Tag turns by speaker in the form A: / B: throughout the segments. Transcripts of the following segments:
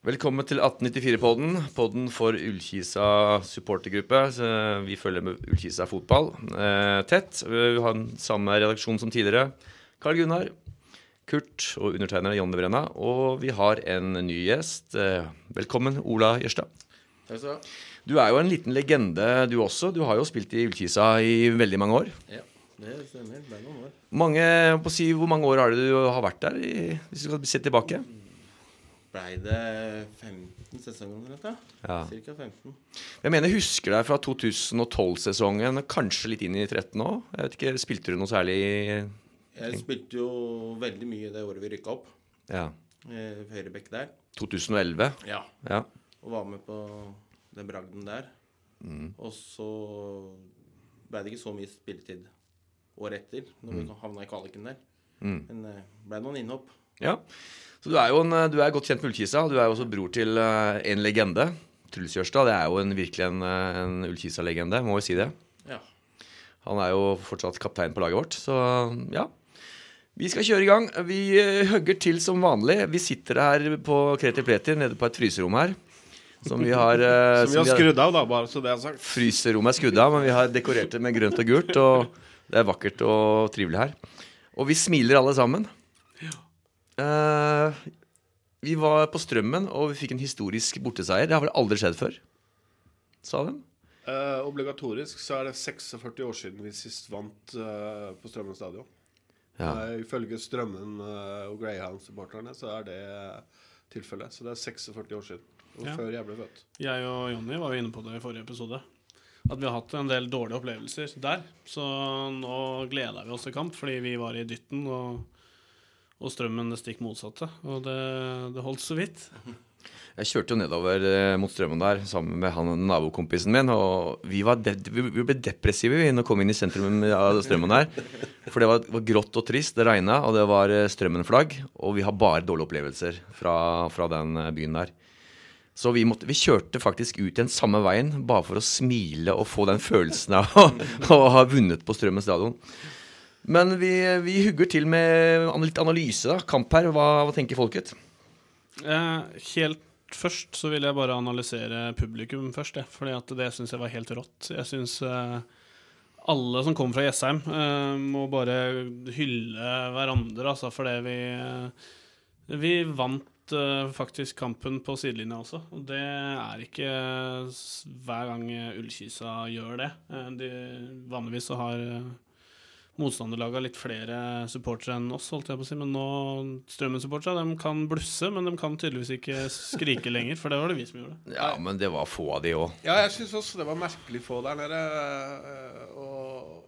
A: Velkommen til 1894-podden, podden for Ullkisa supportergruppe. Vi følger med Ullkisa fotball eh, tett. Vi har den samme redaksjon som tidligere. Karl Gunnar, Kurt og undertegnere Jonny Brenna. Og vi har en ny gjest. Eh, velkommen, Ola Jørstad.
B: Takk skal du ha.
A: Du er jo en liten legende, du også. Du har jo spilt i Ullkisa i veldig mange år.
B: Ja, det stemmer. Det er noen år.
A: Mange, på si, Hvor mange år har du har vært der, i, hvis du skal se tilbake?
B: Blei det 15 sesonger, dette?
A: Ja.
B: Cirka 15.
A: Jeg mener, husker deg fra 2012-sesongen, kanskje litt inn i 13 òg. Jeg vet ikke, Spilte du noe særlig
B: Jeg spilte jo veldig mye det året vi rykka opp.
A: ja,
B: Eh, Høyrebekk der.
A: 2011?
B: Ja.
A: Ja.
B: Og var med på den bragden der.
A: Mm.
B: Og så blei det ikke så mye spilletid året etter, når vi havna i kvaliken der.
A: Mm.
B: Men det blei noen innhopp.
A: Ja. Så du er jo en, du er godt kjent med Ullkisa. Du er jo også bror til eh, en legende. Truls Jørstad. Det er jo en, virkelig en, eh, en Ullkisa-legende, må vi si det.
B: Ja.
A: Han er jo fortsatt kaptein på laget vårt, så ja. Vi skal kjøre i gang. Vi eh, hugger til som vanlig. Vi sitter her på Kreti Pleti nede på et fryserom her. Som vi har,
C: Som vi har skrudd av, da, bare så det er sagt.
A: Fryserommet er skrudd av, men vi har dekorert det med grønt og gult. Og det er vakkert og trivelig her. Og vi smiler alle sammen. Eh, vi var på Strømmen, og vi fikk en historisk borteseier. Det har vel aldri skjedd før, sa de.
C: Eh, obligatorisk så er det 46 år siden vi sist vant eh, på Strømmen stadion.
A: Ja.
C: Eh, ifølge Strømmen eh, og Greyhound-supporterne så er det tilfellet. Så det er 46 år siden. Og
D: Ja.
C: før jeg ble født.
D: Jeg og Jonny var jo inne på det i forrige episode. At vi har hatt en del dårlige opplevelser der. Så nå gleda vi oss til kamp, fordi vi var i dytten og, og strømmen det stikk motsatte. Og det, det holdt så vidt.
A: Jeg kjørte jo nedover eh, mot strømmen der sammen med han nabokompisen min. Og vi, de vi ble depressive vi når vi kom inn i sentrum av strømmen der. For det var, var grått og trist. Det regna, og det var strømmenflagg. strømmen-flagg. Og vi har bare dårlige opplevelser fra, fra den eh, byen der. Så vi, måtte, vi kjørte faktisk ut den samme veien bare for å smile og få den følelsen av å ha vunnet på Strømmen stadion. Men vi, vi hugger til med litt analyse. da, Kamp her. Hva, hva tenker folket?
D: Eh, helt først så vil jeg bare analysere publikum først, jeg. Fordi det syns jeg var helt rått. Jeg syns eh, alle som kommer fra Jessheim, eh, må bare hylle hverandre, altså, fordi vi eh, Vi vant eh, faktisk kampen på sidelinja også, og det er ikke hver gang Ullkisa gjør det. Eh, de, vanligvis så har motstanderlaget litt flere supportere enn oss, holdt jeg på å si. Men nå, Strømmen-supportere, de kan blusse, men de kan tydeligvis ikke skrike lenger, for det var det vi som gjorde.
A: Ja, men det var få av de òg.
C: Ja, jeg syns også det var merkelig få der nede. eh, Og,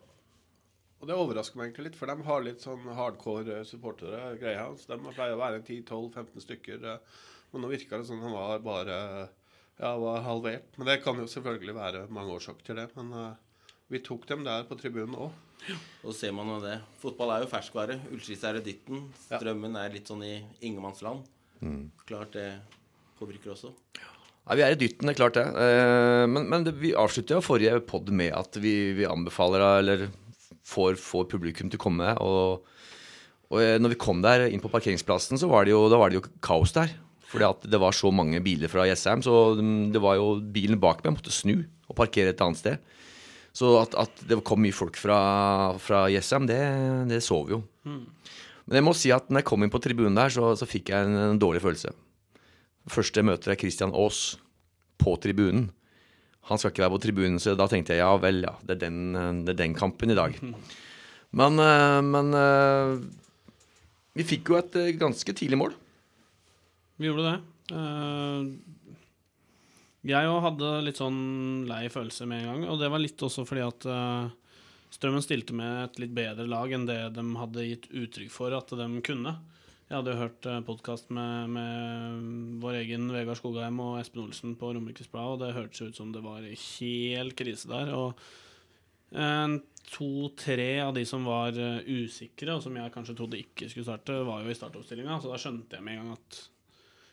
C: og det overrasker meg egentlig litt, for de har litt sånn hardcore-supportere, supportere. Greyhounds. De pleier å være 10-12-15 stykker. eh, Men nå virka det som de var bare ja, var halvert. Men det kan jo selvfølgelig være mange årsaker til det. Men eh, vi tok dem der på tribunen òg.
B: Og så ser man jo det. Fotball er jo ferskvare. Ullskis er i dytten. Strømmen er litt sånn i ingenmannsland. Klart det påvirker også.
A: Ja, vi er i dytten, det er klart det. Eh, Men, men det, vi avslutter jo forrige pod med at vi, vi anbefaler, eller får, får publikum til å komme. Og, og eh, når vi kom der inn på parkeringsplassen, så var det jo, da var det jo kaos der. Fordi det var så mange biler fra Jessheim, så mm, det var jo bilen bak meg måtte snu og parkere et annet sted. Så at, at det kom mye folk fra, fra Jessheim, det, det så vi jo. Men jeg må si at når jeg kom inn på tribunen der, så, så fikk jeg en, en dårlig følelse. Første møter er Christian Aas på tribunen. Han skal ikke være på tribunen, så da tenkte jeg ja vel, ja, det er den, det er den kampen i dag. Men, eh, men eh, vi fikk jo et eh, ganske tidlig mål.
D: Vi gjorde det. Eh, jeg òg hadde litt sånn lei følelse med en gang, og det var litt også fordi at uh, Strømmen stilte med et litt bedre lag enn det de hadde gitt uttrykk for at de kunne. Jeg hadde jo hørt uh, podkast med, med vår egen Vegard Skogheim og Espen Olsen på Romerikes Blad, og det hørtes ut som det var helt krise der. Og eh, to-tre av de som var eh, usikre, og som jeg kanskje trodde ikke skulle starte, var jo i startoppstillinga, så da skjønte jeg med en gang at eh,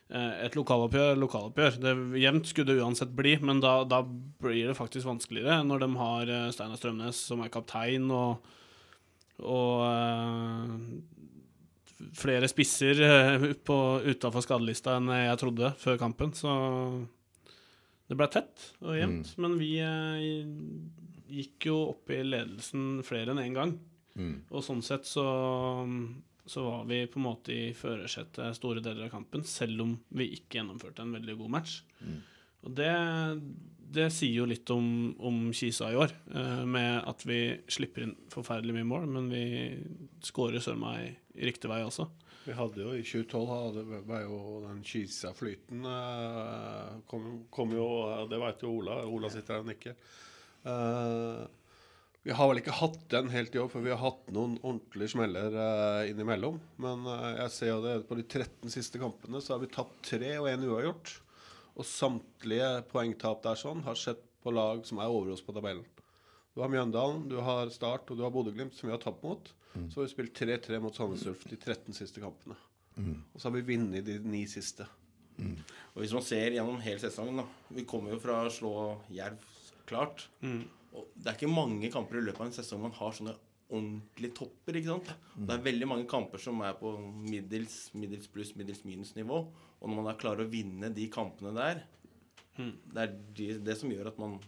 D: et lokaloppgjør lokaloppgjør. Det Jevnt skulle det uansett bli, men da, da blir det faktisk vanskeligere når de har eh, Steinar Strømnes som er kaptein, og, og uh, flere spisser eh, utafor skadelista enn jeg trodde før kampen, så det ble tett og jevnt. Men vi uh, gikk jo opp i ledelsen flere enn én gang. Og sånn sett så, så var vi på en måte i førersetet store deler av kampen, selv om vi ikke gjennomførte en veldig god match. Og det, det sier jo litt om, om Kisa i år, eh, med at vi slipper inn forferdelig mye mål, men vi skårer søren meg i riktig vei også.
C: Vi hadde jo i 2012 hadde, var jo den Kisa-flyten eh, kom, kom jo Det vet jo Ola. Ola sitter her og nikker. Eh, vi har vel ikke hatt den helt i år, for vi har hatt noen ordentlige smeller eh, innimellom. Men eh, jeg ser jo det på de 13 siste kampene så har vi tapt tre og én uavgjort. Og samtlige poengtap der sånn har skjedd på lag som er over oss på tabellen. Du har Mjøndalen, du har Start og du har Bodø-Glimt, som vi har tapt mot. Så har vi spilt 3-3 mot Sandnes Ulf de 13 siste kampene. Og så har vi vunnet de ni siste.
B: Og hvis man ser gjennom hele sesongen, da Vi kommer jo fra å slå Jerv klart. Og det er ikke mange kamper i løpet av en sesong man har sånne ordentlige topper. ikke sant? Det er veldig mange kamper som er på middels, middels pluss, middels minus nivå. Og når man da klarer å vinne de kampene der, det er de, det som gjør at man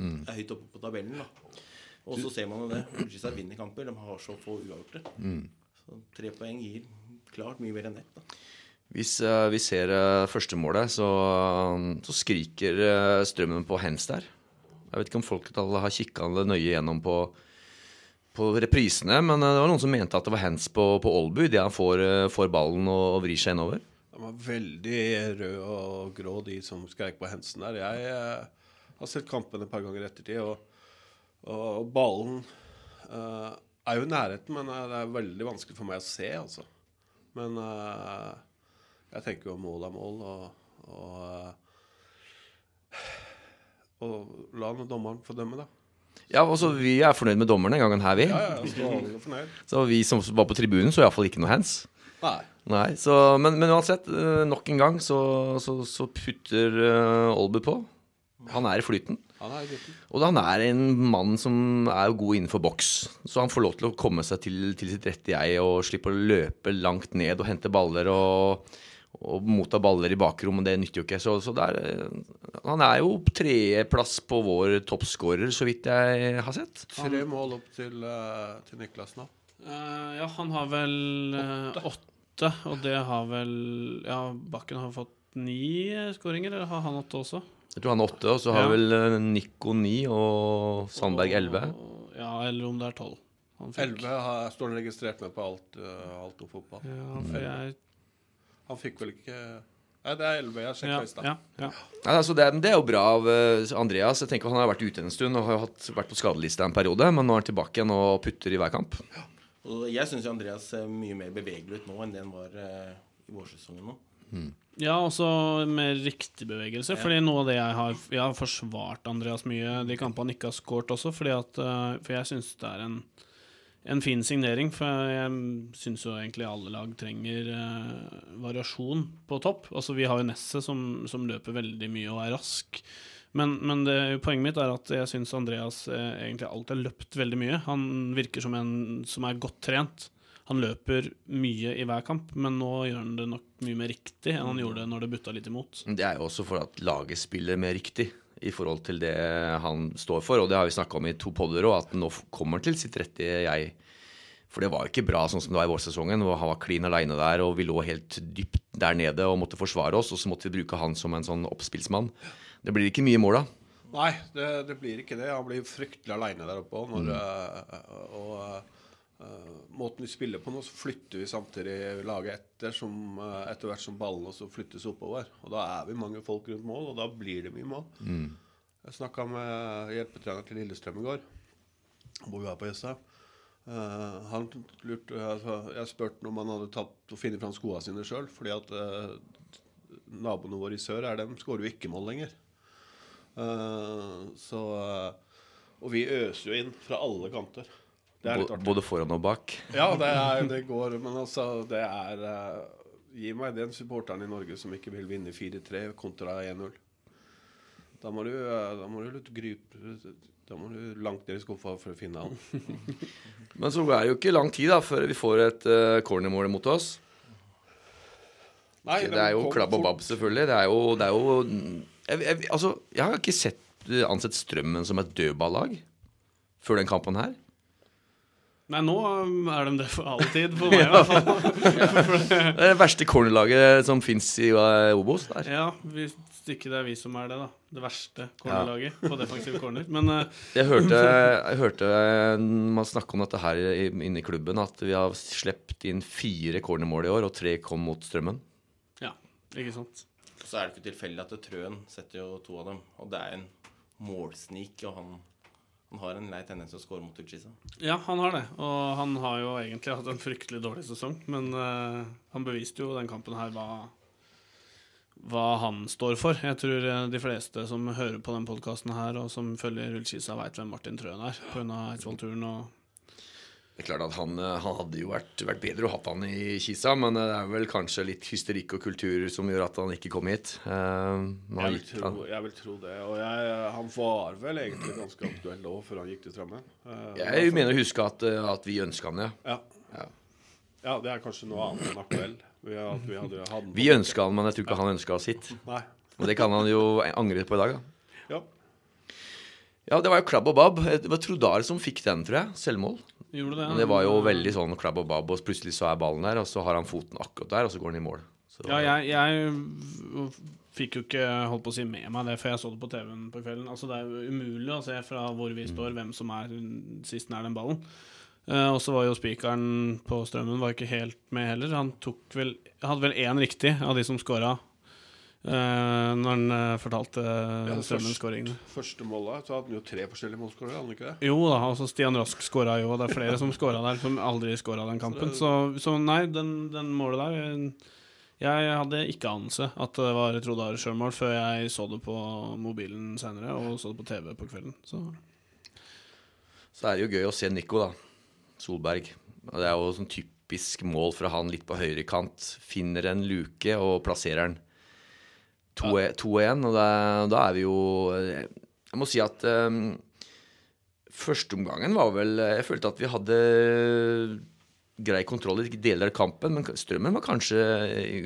B: er høyt oppe på tabellen. da. Og så ser man jo det. Ullskisa vinner kamper. De har så få uavgjorte. Så tre poeng gir klart mye mer enn ett. da.
A: Hvis uh, vi ser uh, førstemålet, så, så skriker uh, strømmen på hens der. Jeg vet ikke om folk har kikka nøye gjennom på, på reprisene, men eh, det var noen som mente at det var hands på, på Olbu idet han får, eh, får ballen og, og vrir seg innover.
C: De var veldig røde og grå, de som skreik på hensen der. Jeg eh, har sett kampen et par ganger i ettertid, og, og, og ballen eh, er jo i nærheten, men eh, det er veldig vanskelig for meg å se, altså. Men eh, jeg tenker jo mål er mål, og, og, og la dommeren få dømme, da.
A: Ja, altså Vi er fornøyd med dommeren den gangen her, vi.
C: Ja, ja, så.
A: Så vi som var på tribunen, så iallfall ikke noe hands.
C: Nei.
A: Nei, så, men, men uansett, eh, nok en gang så, så, så putter uh, Olbu på. Han er i flyten.
C: Han er gutten.
A: Og han er en mann som er god innenfor boks. Så han får lov til å komme seg til, til sitt rette jeg og slippe å løpe langt ned og hente baller og, og motta baller i bakrommet. Det nytter jo ikke. Så, så det er, eh, han er jo tredjeplass på vår toppskårer, så vidt jeg har sett.
C: Tre mål opp til, eh, til Niklas nå.
D: Uh, ja, han har vel åtte. åtte, og det har vel Ja, Bakken har fått ni skåringer, eller har han åtte også?
A: Jeg tror han er åtte, og så har
D: Ja.
A: vel Nico ni og Sandberg elleve.
D: Ja, eller om det er tolv. Han.
C: Elleve står han registrert med på alt, uh, alt om fotball.
D: Ja, for jeg
C: Han fikk vel ikke Nei, det er elleve. Jeg har sjekka i stad.
D: ja, ja.
A: Altså det, er- det er jo bra av eh, Andreas. Jeg tenker Han har vært ute en stund og har hatt, vært på skadelista en periode, men nå er han tilbake igjen og putter i hver kamp.
B: Og jeg syns Andreas ser mye mer bevegelig ut nå enn det han var eh, i vårsesongen nå.
D: Ja, også med riktig bevegelse. Fordi noe av det jeg har Jeg har forsvart Andreas mye de kampene han ikke har skåret også, fordi at eh, For jeg syns det er en, en fin signering. For jeg syns jo egentlig alle lag trenger eh, variasjon på topp. Altså Vi har jo Nesset som, som løper veldig mye og er rask. Men, men det, poenget mitt er at jeg syns Andreas eh, egentlig alltid har løpt veldig mye. Han virker som en som er godt trent. Han løper mye i hver kamp, men nå gjør han det nok mye mer riktig enn han gjorde når det butta litt imot.
A: Det er jo også for at laget spiller mer riktig i forhold til det han står for. Og det har vi snakka om i to podder òg, at nå kommer han til sitt rette jeg. For det var jo ikke bra sånn som det var i vårsesongen. Og Han var klin aleine der, og vi lå helt dypt der nede og måtte forsvare oss. Og så måtte vi bruke han som en sånn oppspillsmann. Det blir ikke mye mål da.
C: Nei, det, det blir ikke det. Han blir fryktelig aleine der oppe òg. Og eh, måten vi spiller på nå, så flytter vi samtidig laget etter, som, eh, etter hvert som ballen også flyttes oppover. Og da er vi mange folk rundt mål, og da blir det mye mål. Jeg snakka med hjelpetrener til Lillestrøm i går, hvor vi var på Jessheim. Eh, han lurte, altså, jeg spurte om han hadde tatt og funnet fram skoene sine sjøl, fordi at uh, naboene våre i sør er dem skårer jo ikke mål lenger. Uh, så Og vi øser jo inn fra alle kanter. Er.
A: Både foran og bak.
C: Ja, det, er, det går, men altså, det er Gi meg den supporteren i Norge som ikke vil vinne 4-3 kontra 1-0. Da må du, da må du grype Da må du langt ned i skuffa for å finne han.
A: Men så er det jo ikke lang tid da før vi får et uh, cornermål mot oss.
C: Nei,
A: det er jo klabb og babb, selvfølgelig. Det er jo, det er jo jeg, jeg, Altså, jeg har ikke sett ansett Strømmen som et dødballag før den kampen her.
D: Nei, nå um, er de det for alltid, for meg i hvert fall.
A: Det er det verste cornerlaget som fins i uh, Obos. der.
D: Ja, hvis ikke det er vi som er det, da. Det verste cornerlaget på defensiv corner. Men uh...
A: Jeg hørte, jeg hørte man snakke om dette her inne i klubben, at vi har sluppet inn fire cornermål i år, og tre kom mot Strømmen.
D: ja, ikke sant.
B: Så er det ikke tilfeldig at Trøen setter jo to av dem. Og det er en målsnik, og han, han har en lei tendens til å score mot Ullskisa.
D: Ja, han har det. Og han har jo egentlig hatt en fryktelig dårlig sesong. Men uh, han beviste jo den kampen her hva, hva han står for. Jeg tror eh, de fleste som hører på den podkasten her, og som følger Ullkisa, veit hvem Martin Trøen er pga. Eidsvollturen og
A: Det er klart at han, eh, han hadde jo vært, vært bedre å ha han i Kisa, men det er vel kanskje litt hysterikk og kultur som gjør at han ikke kom hit. Uh,
C: Jeg vil,
A: gitt-
C: tro, jeg vil tro det. Og jeg, han var vel egentlig ganske aktuell da, før han gikk til Strømmen. Uh,
A: Jeg mener å huske at, eh, at vi ønska han, ja.
C: Ja.
A: Ja.
C: Ja, det er kanskje noe annet enn aktuell. Vi, at vi hadde hadde
A: Vi ønska han, men jeg tror ikke han ønska sitt.
C: Nei.
A: Og det kan han jo angre på i dag, da.
C: Ja.
A: Ja, det var jo klabb og babb. Det var Trodar som fikk den, tror jeg. Selvmål.
D: gjorde det.
A: Men det var jo veldig sånn klabb og babb, og plutselig så er ballen der, og så har han foten akkurat der, og så går han i mål. Så,
D: Ja, jeg, jeg fikk jo ikke holdt på å si med meg det før jeg så det på TV-en på kvelden. Altså Det er jo umulig å se fra hvor vi står, hvem som er sist nær den ballen. Eh, og så var jo spikeren på Strømmen var ikke helt med heller. Han tok vel hadde vel én riktig av de som scora, uh, når han uh, fortalte
C: ja,
D: Strømmen-skåringene.
C: Første målet så hadde han jo tre forskjellige målskårere, hadde han ikke det?
D: Jo da, altså Stian Rask skåra jo, og det er flere som scora der, som aldri scora den kampen. Så, så nei, den, den målet der eh, Jeg hadde ikke anelse at det var Trodar sjølmål før jeg så det på mobilen senere, og så det på TV på kvelden. Så
A: så er det jo gøy å se Nico, da. Solberg. Det er jo sånn typisk mål fra han litt på høyrekant. Finner en luke og plasserer den. 2-1, og da, da er vi jo Jeg må si at um, førsteomgangen var vel Jeg følte at vi hadde grei kontroll i deler av kampen, men Strømmen var kanskje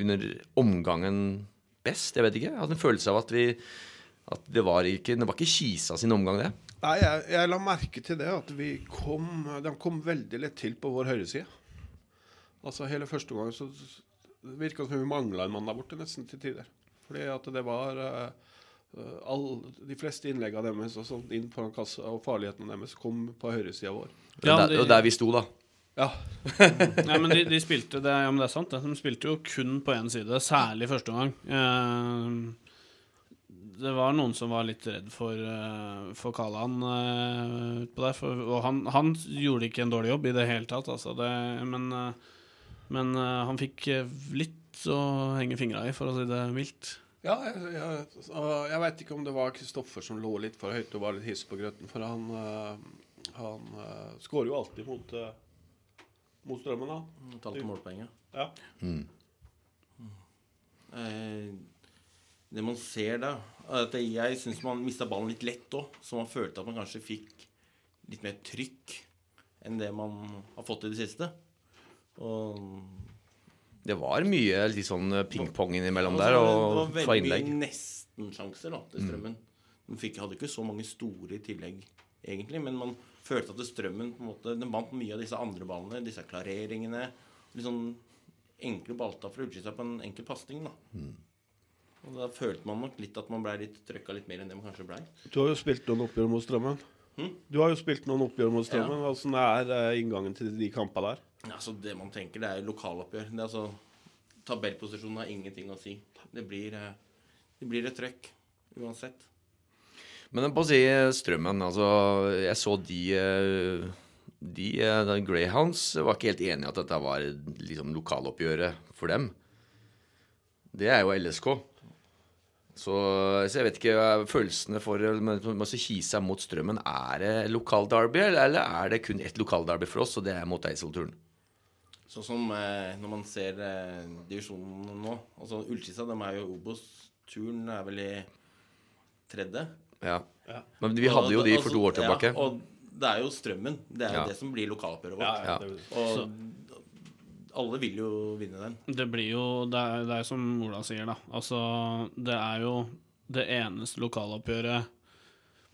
A: under omgangen best. Jeg vet ikke. Jeg hadde en følelse av at vi at det var ikke, det var ikke Kisa sin omgang, det.
C: Nei, jeg, jeg la merke til det, at vi kom De kom veldig lett til på vår høyreside. Altså hele første gang så virka det som vi mangla en mann der borte, nesten til tider. Fordi at det var uh, all, De fleste innleggene deres og sånt inn foran kassa og farlighetene deres kom på høyresida vår.
D: Ja,
A: var der, der vi sto, da.
C: Ja.
D: ja, men de, de spilte det, ja, men det er sant, det. De spilte jo kun på én side, særlig første omgang. Eh, det var noen som var litt redd for, uh, for Kalan uh, utpå der. For, og han, han gjorde ikke en dårlig jobb i det hele tatt, altså. Det, men uh, men uh, han fikk eh, litt å henge fingra i, for å si det mildt.
C: Ja, jeg, jeg, jeg veit ikke om det var Kristoffer som lå litt for høyt og var litt hiss på grøten, for han, uh, han uh, skårer jo alltid mot, uh, mot strømmen, da.
B: Talte målpoenget.
C: Ja.
B: Eh, det man ser da, at jeg syns man mista ballen litt lett òg. Så man følte at man kanskje fikk litt mer trykk enn det man har fått i det siste. Og
A: Det var mye litt sånn pingpong innimellom
B: Altså,
A: der,
B: det
A: og
B: var
A: fra
B: veldig nesten-sjanser da, til Strømmen. Man fikk, hadde ikke så mange store i tillegg, egentlig, men man følte at Strømmen på en måte, den vant mye av disse andre ballene, disse klareringene. Litt sånn enkle balltap fra Ullskisa på en enkel pasning. da. Og da følte man nok litt at man ble litt trøkka litt mer enn det man kanskje blei.
C: Du har jo spilt noen oppgjør mot strømmen.
B: Hm?
C: Du har jo spilt noen oppgjør mot strømmen. Åssen er eh, inngangen til de kampene der?
B: Altså, det man tenker, det er lokaloppgjør. Det er altså, Tabellposisjonen har ingenting å si. Det blir, eh, det blir et trøkk uansett.
A: Men på å si Strømmen, altså Jeg så de eh, De eh, de Greyhounds var ikke helt enig i at dette var liksom lokaloppgjøret for dem. Det er jo LSK. Så, så jeg vet ikke følelsene for å men, seg Kisa mot Strømmen. Er det lokalderby, eller, er det kun ett lokalderby for oss, og det er mot Eidsvollturen?
B: Sånn som eh, når man ser eh, divisjonen nå. Altså Ullkisa, de er jo Obos. Turn er vel i tredje.
A: Ja.
C: Ja.
A: Men vi hadde jo de for to år
B: Altså,
A: tilbake.
B: Ja, og det er jo strømmen. Det er jo
A: Ja.
B: det som blir lokaloppgjøret
C: Ja,
B: vårt.
C: ja,
A: Ja.
C: det,
B: Og alle vil jo vinne den.
D: Det blir jo Det er, det er som Ola sier, da. Altså, det er jo det eneste lokaloppgjøret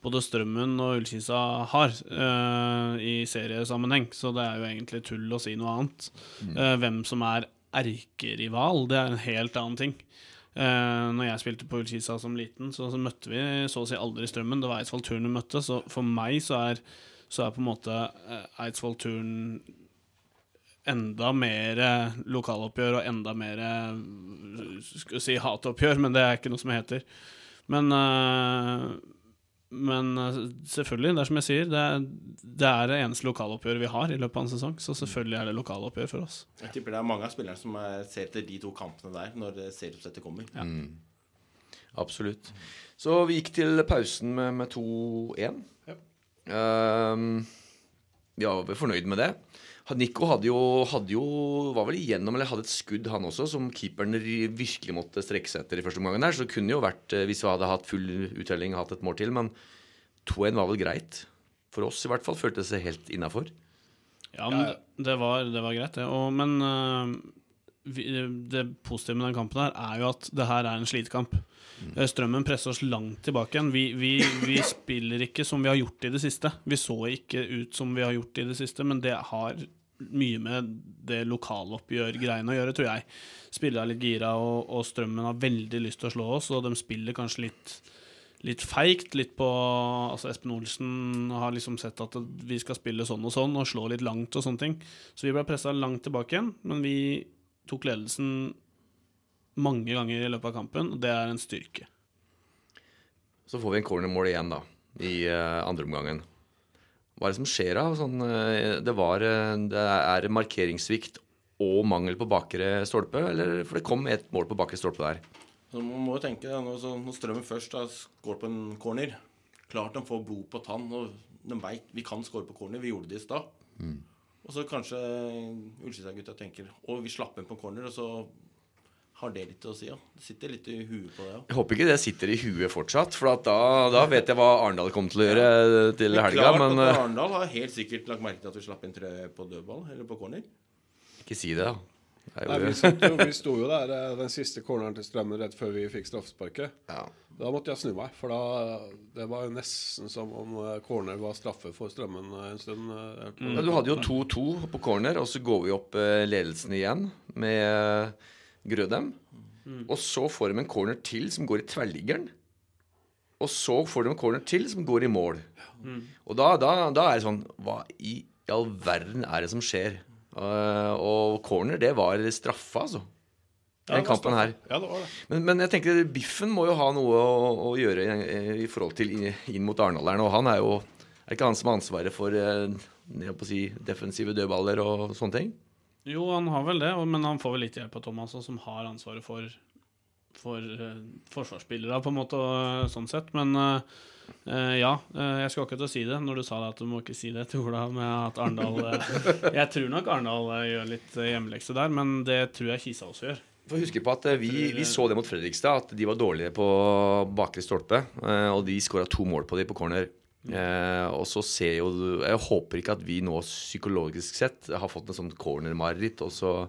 D: både Strømmen og Ullkisa har uh, i seriesammenheng, så det er jo egentlig tull å si noe annet. Eh, hvem som er erkerival, det er en helt annen ting. Uh, når jeg spilte på Ullkisa som liten, så, så møtte vi så å si aldri Strømmen. Det var Eidsvoll Turn vi møtte, så for meg så er, så er på en måte uh, Eidsvoll Turn enda mer eh, lokaloppgjør og enda mer eh, skal vi si hatoppgjør, men det er ikke noe som heter. Men, eh, men selvfølgelig, det er som jeg sier, det er, det er det eneste lokaloppgjøret vi har i løpet av en sesong, så selvfølgelig er det lokaloppgjør for oss.
B: Jeg tipper det er mange av spillerne som er, ser etter de to kampene der når det serieoppsettet kommer.
A: Absolutt. Så vi gikk til pausen med, med 2-1.
C: Ja.
A: Um, ja, vi var fornøyd med det. Nico hadde jo, hadde jo var vel igjennom, eller hadde et skudd, han også, som keeperen virkelig måtte strekke seg etter i første omgang. der, Så det kunne jo vært, eh, hvis vi hadde hatt full uttelling, hatt et mål til. Men 2-1 var vel greit. For oss i hvert fall. Føltes det helt innafor.
D: Ja, men det, var, det var greit, det. Og, men vi, det positive med den kampen her er jo at det her er en slitekamp. Eh, Strømmen presser oss langt tilbake igjen. Vi, vi, vi spiller ikke som vi har gjort i det siste. Vi så ikke ut som vi har gjort i det siste, men det har mye med det lokaloppgjør-greiene å gjøre, tror jeg. Spillerne er litt gira, og, og Strømmen har veldig lyst til å slå oss, og de spiller kanskje litt litt feigt. Litt på Altså Espen Olsen har liksom sett at vi skal spille sånn og sånn, og slå litt langt og sånne ting. Så vi ble pressa langt tilbake igjen, men vi tok ledelsen mange ganger i løpet av kampen, og det er en styrke.
A: Så får vi en cornermål igjen, da, i uh, andre omgangen. Hva er det som skjer da? Sånn, eh, det, var, eh, det er markeringssvikt og mangel på bakre stolpe? Eller, for det kom et mål på bakre stolpe der.
B: Så man må jo tenke, da, når, når Strømmen først har skåret på en corner Klart de får blod på tann, og de veit vi kan skåre på corner. Vi gjorde det i stad. Og så kanskje Ullskisa-gutta tenker Å, vi slapp inn på corner, og så har det litt å si, ja. Det sitter litt i huet på det òg.
A: Jeg håper ikke det sitter i huet fortsatt, for at da, da vet jeg hva Arendal kommer til å gjøre til helga.
B: Klart at
A: eh,
B: Arendal har helt sikkert lagt merke til at vi slapp inn tre på dødball, eller på corner.
A: ikke si det, da.
C: Nei, vi, satt jo, vi sto jo der eh, den siste corneren til Strømmen rett før vi fikk straffesparket.
A: ja.
C: Da måtte jeg snu meg, for da det var nesten som om eh, corner var straffe for Strømmen eh, en stund.
A: Mm. du hadde jo 2-2 på corner, og så går vi opp ledelsen igjen med Grødem. Grødem. Og så får de en corner til som går i tverrliggeren. Og så får de en corner til som går i mål. Og da, da, da er det sånn Hva i all verden er det som skjer? Og corner, det var straffa, altså. Den
C: ja,
A: kampen her.
C: Ja, det var det.
A: Men, men jeg tenker Biffen må jo ha noe å, å gjøre i, i forhold til inn, inn mot Arendaleren. Og han er jo Er ikke han som har ansvaret for eh, si, defensive dødballer og sånne ting?
D: Jo, han har vel det, men han får vel litt hjelp av Thomas, som har ansvaret for, for eh, forsvarsspillere, på en måte, og, sånn sett. Men eh, eh, ja, eh, jeg til å si det når du sa det at du må ikke si det til Ola med at Arendal eh, Jeg tror nok Arendal gjør litt hjemmelekse der, men det tror jeg Kisa også gjør.
A: For huske på at eh, vi, vi så det mot Fredrikstad, at de var dårlige på bakre stolpe. eh, Og de skåra to mål på dem på corner. Eh, og så ser jo Jeg håper ikke at vi nå psykologisk sett har fått en sånn corner-mareritt, og, så-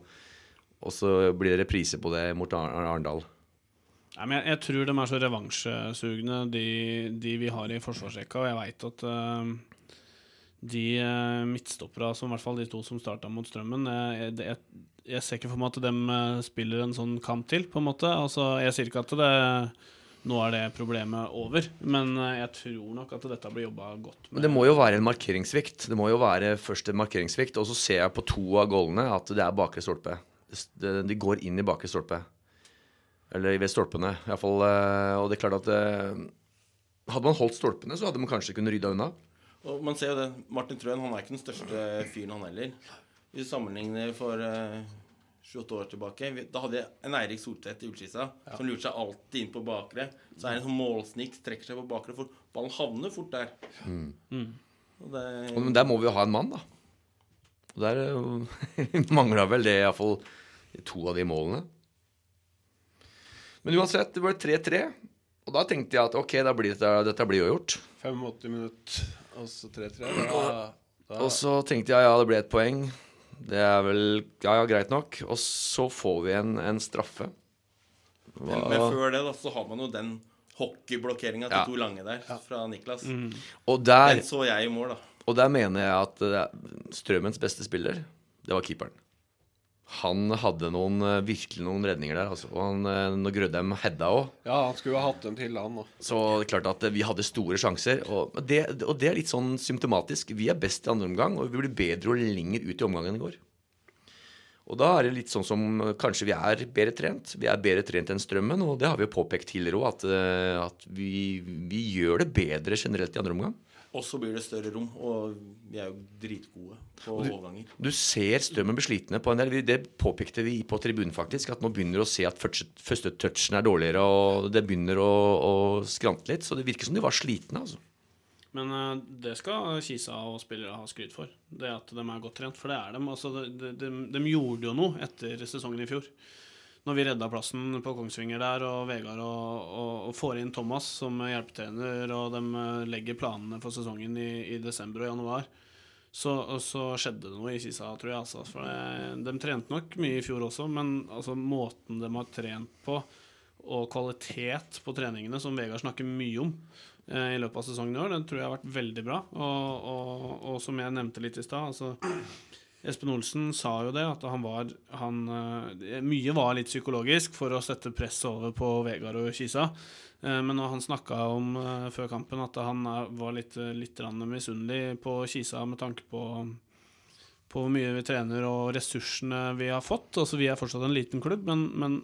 A: og så blir det reprise på det mot Ar- Arendal.
D: Nei, men jeg, jeg tror de er så revansjesugne, de, de vi har i forsvarsrekka. Og jeg veit at eh, de uh, midtstoppera, som i hvert fall de to som starta mot Strømmen jeg, det- jeg, jeg ser ikke for meg at de eh, spiller en sånn kamp til, på en måte. Altså, jeg sier ikke at det nå er det problemet over, men eh, jeg tror nok at dette blir jobba godt
A: Men det må jo være en markeringssvikt. Det må jo være først en markeringssvikt, og så ser jeg på to av goalene at det er bakre stolpe. De går inn i bakre stolpe. Eller ved stolpene, iallfall. Og det er klart at eh, Hadde man holdt stolpene, så hadde man kanskje kunnet rydda unna.
B: Og man ser jo det. Martin Trøen han er ikke den største fyren, han heller. Hvis du sammenligner for eh, 28 år tilbake Da hadde jeg en Eirik Soltvedt i Ullskisa som lurte seg alltid inn på bakre. Så er det en sånn målsnik, trekker seg på bakre, for ballen havner fort der. Og det,
A: Men der må vi jo ha en mann, da. Og der mangla vel det iallfall to av de målene. Men uansett, det ble 3-3. Og da tenkte jeg at ok, da blir dette, dette blir jo gjort.
C: 85 minutter, og så 3-3. Da, da,
A: Og så tenkte jeg ja, det ble et poeng. Det er vel ja, ja, greit nok. Og så får vi en, en straffe.
B: Men, men før det da, så har man jo den hockeyblokkeringa til
A: Ja.
B: to lange der fra Niklas.
A: Og der,
B: Den så jeg i mål, da.
A: og der mener jeg at er beste spiller, det var keeperen. Han hadde noen, eh, virkelig noen redninger der. Altså. Og han, eh, når Grødem hedda òg,
C: ja, han skulle jo hatt dem til, han òg.
A: så det er klart at vi hadde store sjanser. Og det, og det er litt sånn symptomatisk. Vi er best i andre omgang, og vi blir bedre og lenger ut i omgangen enn i går. Og da er det litt sånn som eh, kanskje vi er bedre trent. Vi er bedre trent enn Strømmen, og det har vi jo påpekt tidligere òg, at, eh, at vi, vi gjør det bedre generelt i andre omgang.
B: Og så blir det større rom, og vi er jo dritgode på overganger.
A: Du ser Strømmen beslitende slitne på en del. Det påpekte vi på tribunen, faktisk. At nå begynner du å se at første, første touchen er dårligere, og det begynner å, å skrante litt. Så det virker som de var slitne, altså.
D: Men eh, det skal Kisa og spillere ha skryt for. Det at de er godt trent. For det er dem. Altså, de, de, de gjorde jo noe etter sesongen i fjor. Når vi redda plassen på Kongsvinger der, og Vegard og, og, og får inn Thomas som hjelpetrener, og de eh, legger planene for sesongen i, i desember og januar, så, så skjedde det noe i Kisa, tror jeg. Altså. For det, de trente nok mye i fjor også, men altså, måten de har trent på, og kvalitet på treningene, som Vegard snakker mye om eh, i løpet av sesongen i år, den tror jeg har vært veldig bra. Og, og, og som jeg nevnte litt i stad, altså Espen Olsen sa jo det, at han var han, eh, Mye var litt psykologisk for å sette press over på Vegard og Kisa. Eh, Men når han snakka om eh, før kampen at han var litt, litt misunnelig på Kisa med tanke på på hvor mye vi trener og ressursene vi har fått. Altså Vi er fortsatt en liten klubb, men, men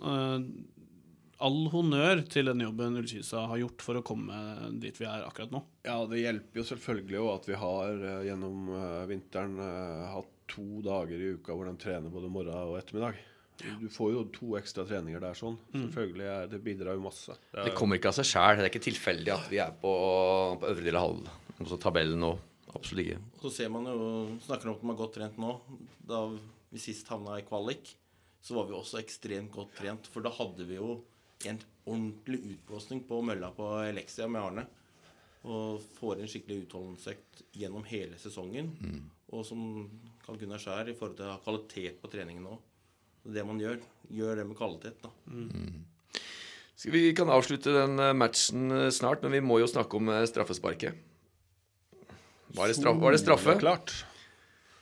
D: all honnør til den jobben Ullkisa har gjort for å komme dit vi er akkurat nå.
C: Ja, det hjelper jo selvfølgelig jo at vi har gjennom vinteren hatt to dager i uka hvor de trener både morgen og ettermiddag. Du får jo to ekstra treninger der sånn. Selvfølgelig er, Det bidrar jo masse. Det er,
A: Det kommer ikke av seg sjæl. Det er ikke tilfeldig at vi er på, på øvre del av halv, Også tabellen nå. Absolutt ikke.
B: Og så ser man jo, snakker om at man har godt trent nå. Da vi sist havna i kvalik, så var vi også ekstremt godt trent. For da hadde vi jo en ordentlig utblåsning på mølla på Elexia med Arne. Og får en skikkelig utholdenhetsøkt gjennom hele sesongen. Og som Karl Gunnar Skjær i forhold til å ha kvalitet på treningen nå. Det man gjør, gjør det med kvalitet, da.
A: Mm. vi kan avslutte den eh, matchen eh, snart, men vi må jo snakke om eh, straffesparket. Var det, straff, var det straffe?
C: Klart.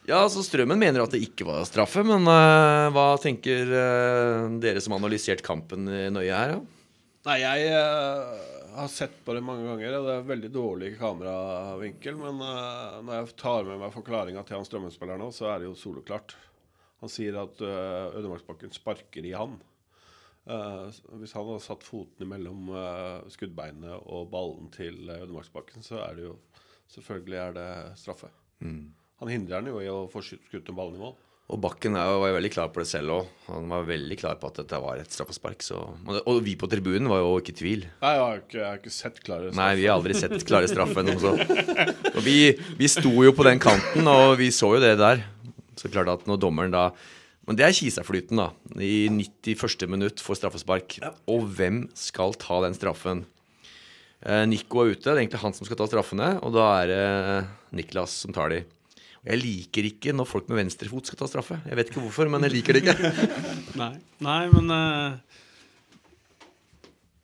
A: Ja, altså Strømmen mener at det ikke var straffe, men uh, hva tenker uh, dere som har analysert kampen nøye her? Ja?
C: Nei, jeg eh, har sett på det mange ganger, og det er veldig dårlig kameravinkel. Men uh, når jeg tar med meg forklaringa til han Strømmen-spilleren nå, så er det jo soloklart. Han sier at uh, Ødemarksbakken sparker i han. Uh, hvis han hadde satt foten mellom uh, skuddbeinet og ballen til Ødemarksbakken, så er det jo Selvfølgelig er det straffe. Han hindrer han jo i å få skutt skutt ballen i mål.
A: Og Bakken var jo veldig klar på det selv òg. Han var veldig klar på at dette var et straffespark. Så. Og vi på tribunen var jo ikke i tvil.
C: Nei, jeg har ikke, jeg har ikke sett klare
A: Nei, vi har aldri sett klare straffer. Og vi, vi sto jo på den kanten, og vi så jo det der. Så klart at når dommeren da Men det er Kisaflyten, da. I 91. minutt får straffespark. Og hvem skal ta den straffen? Eh, Nico er ute. Det er egentlig han som skal ta straffene. Og da er det Niklas som tar de. Jeg liker ikke når folk med venstrefot skal ta straffe. Jeg vet ikke hvorfor, men jeg liker det ikke.
D: Nei, Nei men uh,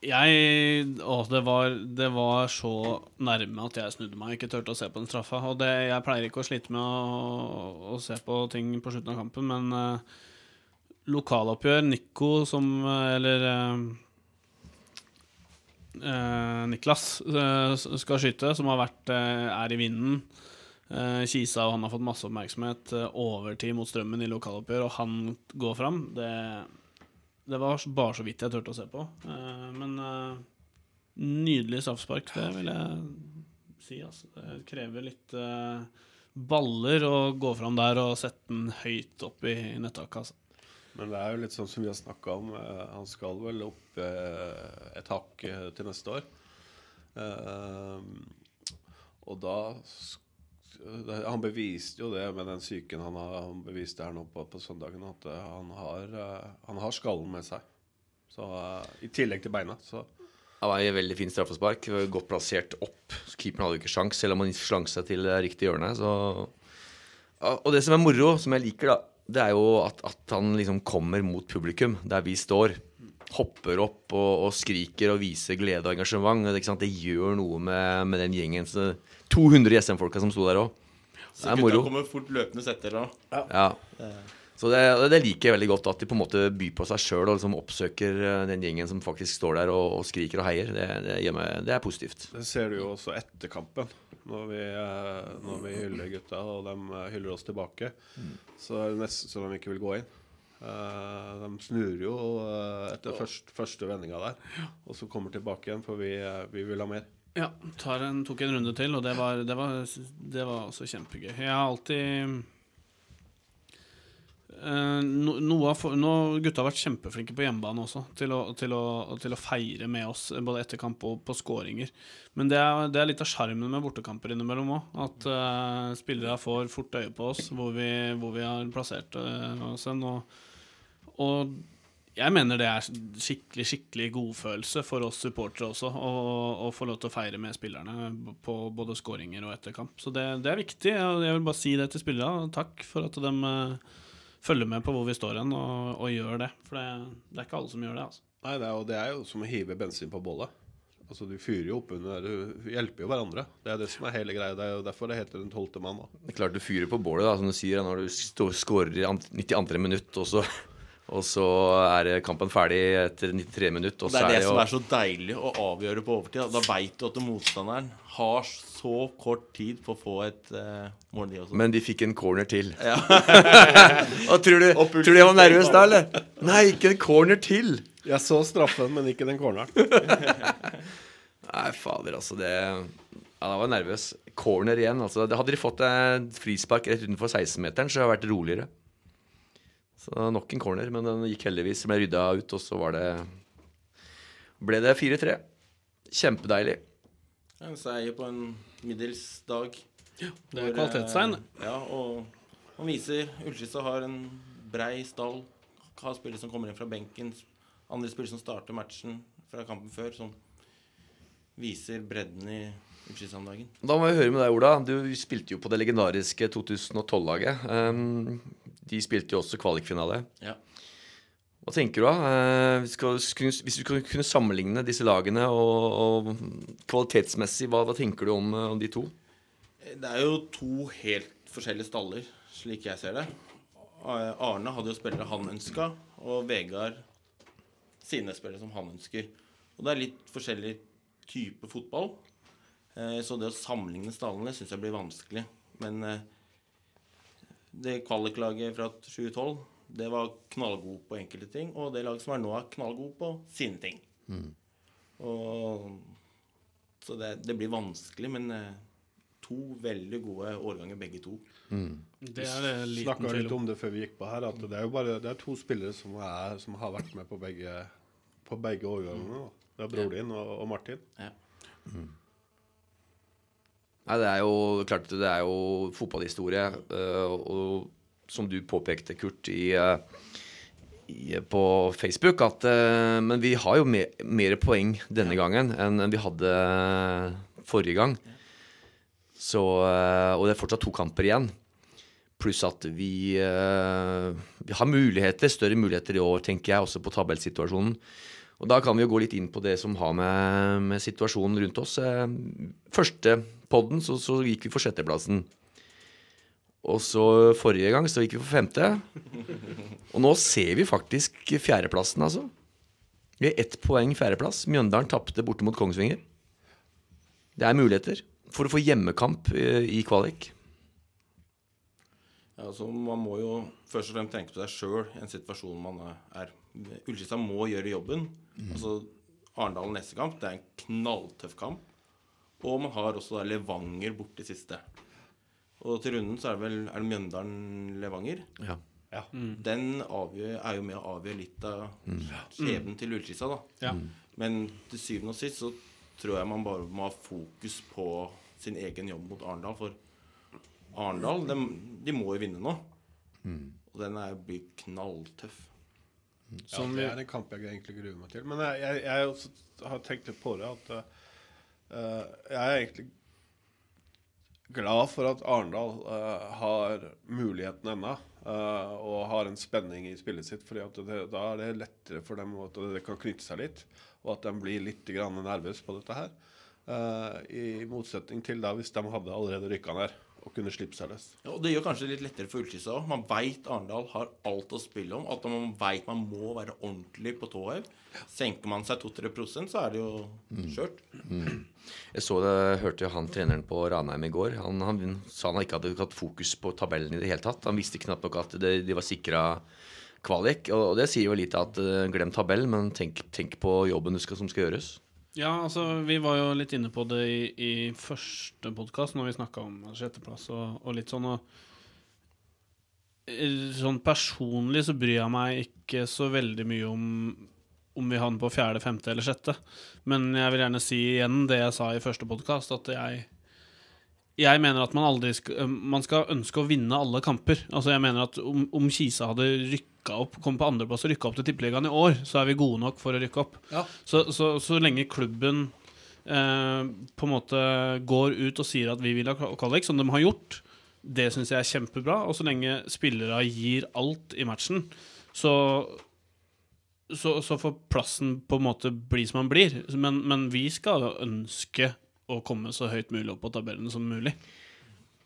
D: Jeg Å, det var, det var så nærme at jeg snudde meg ikke turte å se på den straffa. Og det, jeg pleier ikke å slite med å, å se på ting på slutten av kampen, men uh, lokaloppgjør, Nico som eh, Eller uh, Niklas skal skyte, som har vært, er i vinden. Eh, Kisa og han har fått masse oppmerksomhet. eh, overtid mot strømmen i lokaloppgjør, og han går fram. Det, det var bare så vidt jeg turte å se på. Eh, men nydelig straffespark, det vil jeg si. Altså. Det krever litt baller å gå fram der og sette den høyt opp i nettaket. Altså.
C: Men det er jo litt sånn som vi har snakka om. Han skal vel opp et hakk til neste år. Og da sk- det- Han beviste jo det med den psyken han har Han beviste her nå på, på søndagen, at eh, han har, eh, han har skallen med seg. Så eh, I tillegg til beina. Så
A: Det var en veldig fin straffespark. Godt plassert opp. Keeperen hadde jo ikke sjans, selv om han slang seg til riktig hjørne. Så. Og det som er moro, som jeg liker, da, det er jo at, at han liksom kommer mot publikum, der vi står. Hopper opp og, og skriker og viser glede og engasjement. Det, ikke sant? det gjør noe med, med den gjengen. Så 200 SM-folka som sto der òg. Det
B: Så
A: er
B: gutta
A: moro.
B: kommer fort løpende etter da.
A: Ja. Så det, det liker jeg veldig godt, at de på en måte byr på seg sjøl og liksom oppsøker eh, den gjengen som faktisk står der og, og skriker og heier. Det, det, gjør meg, det er positivt.
C: Det ser du jo også etter kampen, når vi, eh, når vi hyller gutta, og de eh, hyller oss tilbake. Så er det nesten så de ikke vil gå inn. Eh, de snur jo uh, etter først, første vendinga der, og så kommer tilbake igjen, for vi, uh, vi vil ha mer.
D: Ja, tar en, tok en runde til, og det var, det var, det var også kjempegøy. Jeg har alltid no, noe for- nå, Gutta har vært kjempeflinke på hjemmebane også, til å, til, å, til å feire med oss, både etter kamp og på skåringer. Men det er, det er litt av sjarmen med bortekamper innimellom òg. At uh, spillere får fort øye på oss hvor vi, hvor vi har plassert eh, oss hen. Og, og jeg mener det er skikkelig skikkelig godfølelse for oss supportere også, å, få lov til å feire med spillerne på både skåringer og etter kamp. Så det, det er viktig. Jeg vil bare si det til spillerne. Takk for at de eh, følger med på hvor vi står hen, og, og gjør det. For det, det er ikke alle som gjør det. altså.
C: Nei, det er, jo, det er jo som å hive bensin på bålet. Altså, Du fyrer jo opp under Du hjelper jo hverandre. Det er det som er hele greia. Det er jo derfor det heter Den tolvte mann. da.
A: Det er klart du fyrer på bålet, da, som du sier, når du skårer i an- 92. minutt, og så, og så er kampen ferdig etter 93 minutter. Og
B: Det er det
A: jo
B: som er så deilig å avgjøre på overtid. Da veit du at motstanderen har så kort tid på å få et uh, mål, de også.
A: Men de fikk en corner til.
B: Ja.
A: Og tror du,
B: Og
A: tror du jeg var nervøs da, eller? Nei, ikke en corner til!
C: Jeg så straffen, men ikke den corneren.
A: Nei, fader, altså. Det Ja, da var jeg nervøs. Corner igjen, altså. Hadde de fått et frispark rett utenfor 16-meteren, så hadde det vært roligere. Så nok en corner, men den gikk heldigvis. Ble rydda ut, og så var det Ble det 4-3. Kjempedeilig.
B: En seier på en middels dag.
D: Det er kvalitetstegn.
B: eh, Ja, og han viser Ullskissa har en brei stall. Har spillere som kommer inn fra benken. Andre spillere som starter matchen fra kampen før. Som viser bredden i Ullskissa om dagen.
A: Da må vi høre med deg, Ola. Du spilte jo på det legendariske 2012-laget. Um, de spilte jo også kvalikfinale.
B: Ja.
A: Hva tenker du, da? Eh, hvis du kunne sammenligne disse lagene og, og kvalitetsmessig, hva, hva tenker du om, eh, om de to?
B: Det er jo to helt forskjellige staller, slik jeg ser det. Arne hadde jo spillere han ønska, og Vegard sine spillere som han ønsker. Og det er litt forskjellig type fotball. Eh, Så det å sammenligne stallene syns jeg blir vanskelig. Men det kvaliklaget fra 2012, det var knallgod på enkelte ting. Og det laget som er nå, er knallgod på sine ting. Og, så det, det blir vanskelig, men eh, to veldig gode årganger begge to.
D: Det er det liten
C: Snakka litt
D: om.
C: det før vi gikk på her, at det er jo bare det er to spillere som, er, som har vært med på begge, på begge årgangene. da. Det er bror din og, og Martin.
B: Ja.
A: Nei, det er jo klart det er jo fotballhistorie. eh, og som du påpekte, Kurt, i, eh, i, på Facebook, at eh, Men vi har jo mer, mer poeng denne gangen enn vi hadde forrige gang. Så, eh, og det er fortsatt to kamper igjen. Pluss at vi, eh, vi har muligheter, større muligheter i år, tenker jeg, også på tabellsituasjonen. Og da kan vi jo gå litt inn på det som har med, med situasjonen rundt oss. Eh, Første podden så, så gikk vi for sjetteplassen. Og så forrige gang så gikk vi for femte. Og nå ser vi faktisk fjerdeplassen, altså. Vi har ett poeng fjerdeplass. Mjøndalen tapte borte mot Kongsvinger. Det er muligheter for å få hjemmekamp i kvalik.
B: Ja, altså Man må jo først og fremst tenke på seg sjøl i en situasjon man er. Ullskissa må gjøre jobben. Altså Arendal neste kamp, det er en knalltøff kamp. Og man har også da Levanger borte i siste. Og til runden så er det vel er det Mjøndalen-Levanger.
A: Ja.
B: Den avgjør, er jo med å avgjøre litt av skjebnen til Ullskissa, da.
D: Ja.
B: Men til syvende og sist så tror jeg man bare må ha fokus på sin egen jobb mot Arendal. For Arendal, de, de må jo vinne nå. Og den er, blir knalltøff.
C: Ja, det er en kamp jeg egentlig gruer meg til. Men jeg, jeg, jeg også har tenkt litt på det at uh, jeg er egentlig glad for at Arendal uh, har muligheten ennå. Uh, og har en spenning i spillet sitt. det, da er det lettere for dem at det kan knytte seg litt. Og at de blir litt nervøse på dette her. Uh, I motsetning til da hvis de hadde allerede rykka ned og kunne slippe seg løs.
B: Ja, og det gjør kanskje det litt lettere for Ullskissa òg. Man veit Arendal har alt å spille om. At man veit man må være ordentlig på tå hev. Senker man seg 2-3 så er det jo skjørt.
A: Jeg så det, hørte jo han treneren på Ranheim i går. Han, han sa han ikke hadde hatt fokus på tabellen i det hele tatt. Han visste knapt nok at det, de var sikra kvalik. Og, og det sier jo litt at uh, glem tabellen, men tenk, tenk på jobben du skal, som skal gjøres.
D: Ja, altså, vi var jo litt inne på det i, i første podkast, når vi snakka om sjetteplass og, og litt sånn. Og eh, sånn personlig så bryr jeg meg ikke så veldig mye om om vi havner på fjerde, femte eller sjette. Men jeg vil gjerne si igjen det jeg sa i første podkast, at jeg jeg mener at man aldri skal, man skal ønske å vinne alle kamper. Altså jeg mener at Om, om Kisa hadde rykka opp, kommet på andreplass og rykka opp til Tippeligaen i år, så er vi gode nok for å rykke opp.
C: Ja.
D: Så, så, så lenge klubben eh, på en måte går ut og sier at vi vil ha kvalik, som de har gjort, det syns jeg er kjempebra. Og så lenge spillere gir alt i matchen, så så, så får plassen på en måte bli som den blir. Men, men vi skal ønske å komme så høyt mulig opp på tabellen som mulig.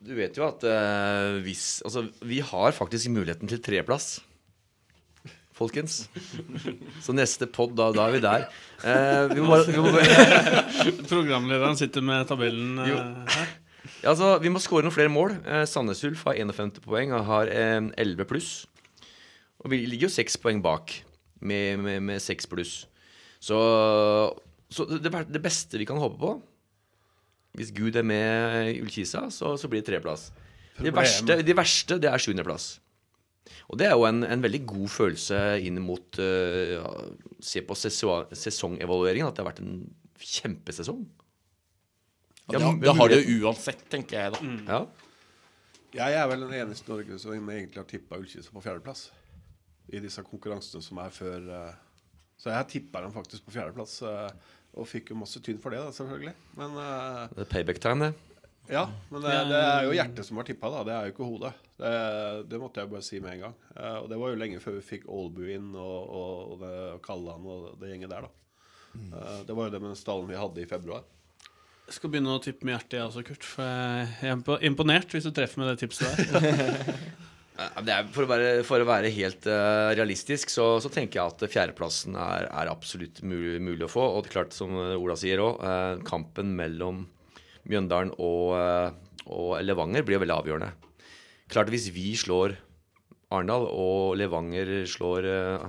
A: Du vet jo at eh, hvis Altså, vi har faktisk muligheten til treplass. Folkens. Så neste pod, da, da er vi der. Eh, vi må vi må
D: Programlederen sitter med tabellen eh, her.
A: Ja, altså, vi må skåre noen flere mål. Eh, Sandnes Ulf har 51 poeng og har eh, 11 pluss. Og vi ligger jo 6 poeng bak med, med, med 6 pluss. Så, så det, det beste vi kan håpe på Hvis Gud er med i Ullkisa, så, så blir det treplass. Det verste, de verste, det er sjuendeplass. Og det er jo en, en veldig god følelse inn mot uh, ja, Se på sesongevalueringen, at det har vært en kjempesesong.
B: Ja, det, det har det uansett, tenker jeg da.
A: Ja.
C: Jeg er vel den eneste i Norge som egentlig har tippa Ullkisa på fjerdeplass. I disse konkurransene som er før eh, Så jeg tippa dem faktisk på fjerdeplass. eh, Og fikk jo masse tynn for det, da, selvfølgelig. Men
A: Det er payback-time, det.
C: Ja, men det, det er jo hjertet som har tippa, da. Det er jo ikke hodet. Det, det måtte jeg bare si med en gang. Eh, Og det var jo lenge før vi fikk Aalbu inn og, og, og det, Kallan og det gjenget der, da. Mm. Det var jo det med den stallen vi hadde i februar.
D: Jeg skal begynne å tippe med hjertet, jeg også, Kurt. For jeg er imponert hvis du treffer med det tipset der.
A: Det er, for, å være, for å være helt uh, realistisk, så, så tenker jeg at fjerdeplassen er, er absolutt mulig, mulig å få. Og det er klart, som Ola sier òg, kampen mellom Mjøndalen og, eh, og Levanger blir veldig avgjørende. Klart Hvis vi slår Arendal og Levanger slår eh,